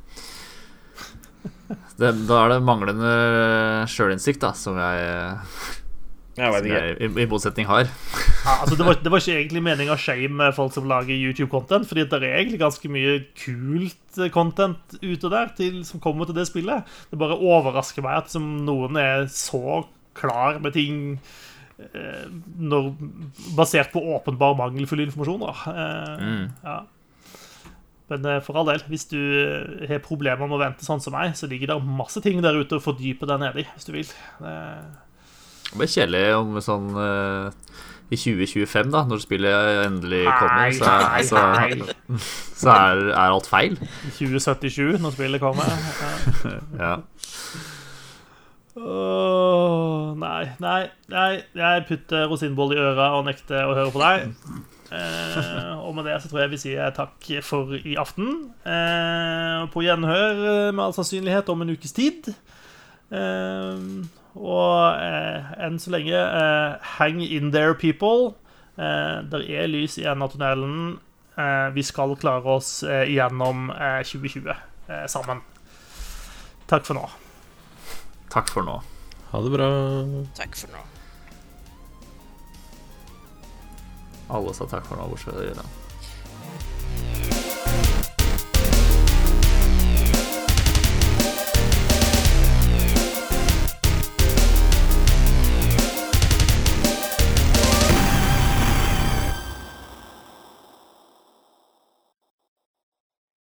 Det, da er det manglende sjølinnsikt da, som jeg, Jeg som jeg i, i motsetning har. Ja, altså det, var, det var ikke egentlig meninga å shame folk som lager YouTube-content, fordi det er egentlig ganske mye kult eh, content ute der til, som kommer til det spillet. Det bare overrasker meg at som noen er så klar med ting eh, når, basert på åpenbar mangelfull informasjon. Da. Eh, Mm. ja. Men eh, for all del, hvis du eh, har problemer med å vente sånn som meg, så ligger det masse ting der ute å fordype deg nedi, hvis du vil. Det, Det blir kjedelig om sånn eh, i 2025, da, når spillet endelig kommer, så, er- så, så er, er alt feil. 2077, når spillet kommer. Eh, Ja. Åh, nei, nei, nei. Jeg putter rosinboll i øra og nekter å høre på deg. Eh, og med det så tror jeg vi sier takk for i aften. Eh, på gjenhør eh, med all sannsynlighet om en ukes tid. Eh, og eh, enn så lenge eh, hang in there, people. Der er lys i enden av tunnelen. Vi skal klare oss gjennom eh, 2020 eh, sammen. Takk for nå. Takk for nå. Ha det bra. Takk for nå. Alle sa takk for nå, bortsett fra Jørgen.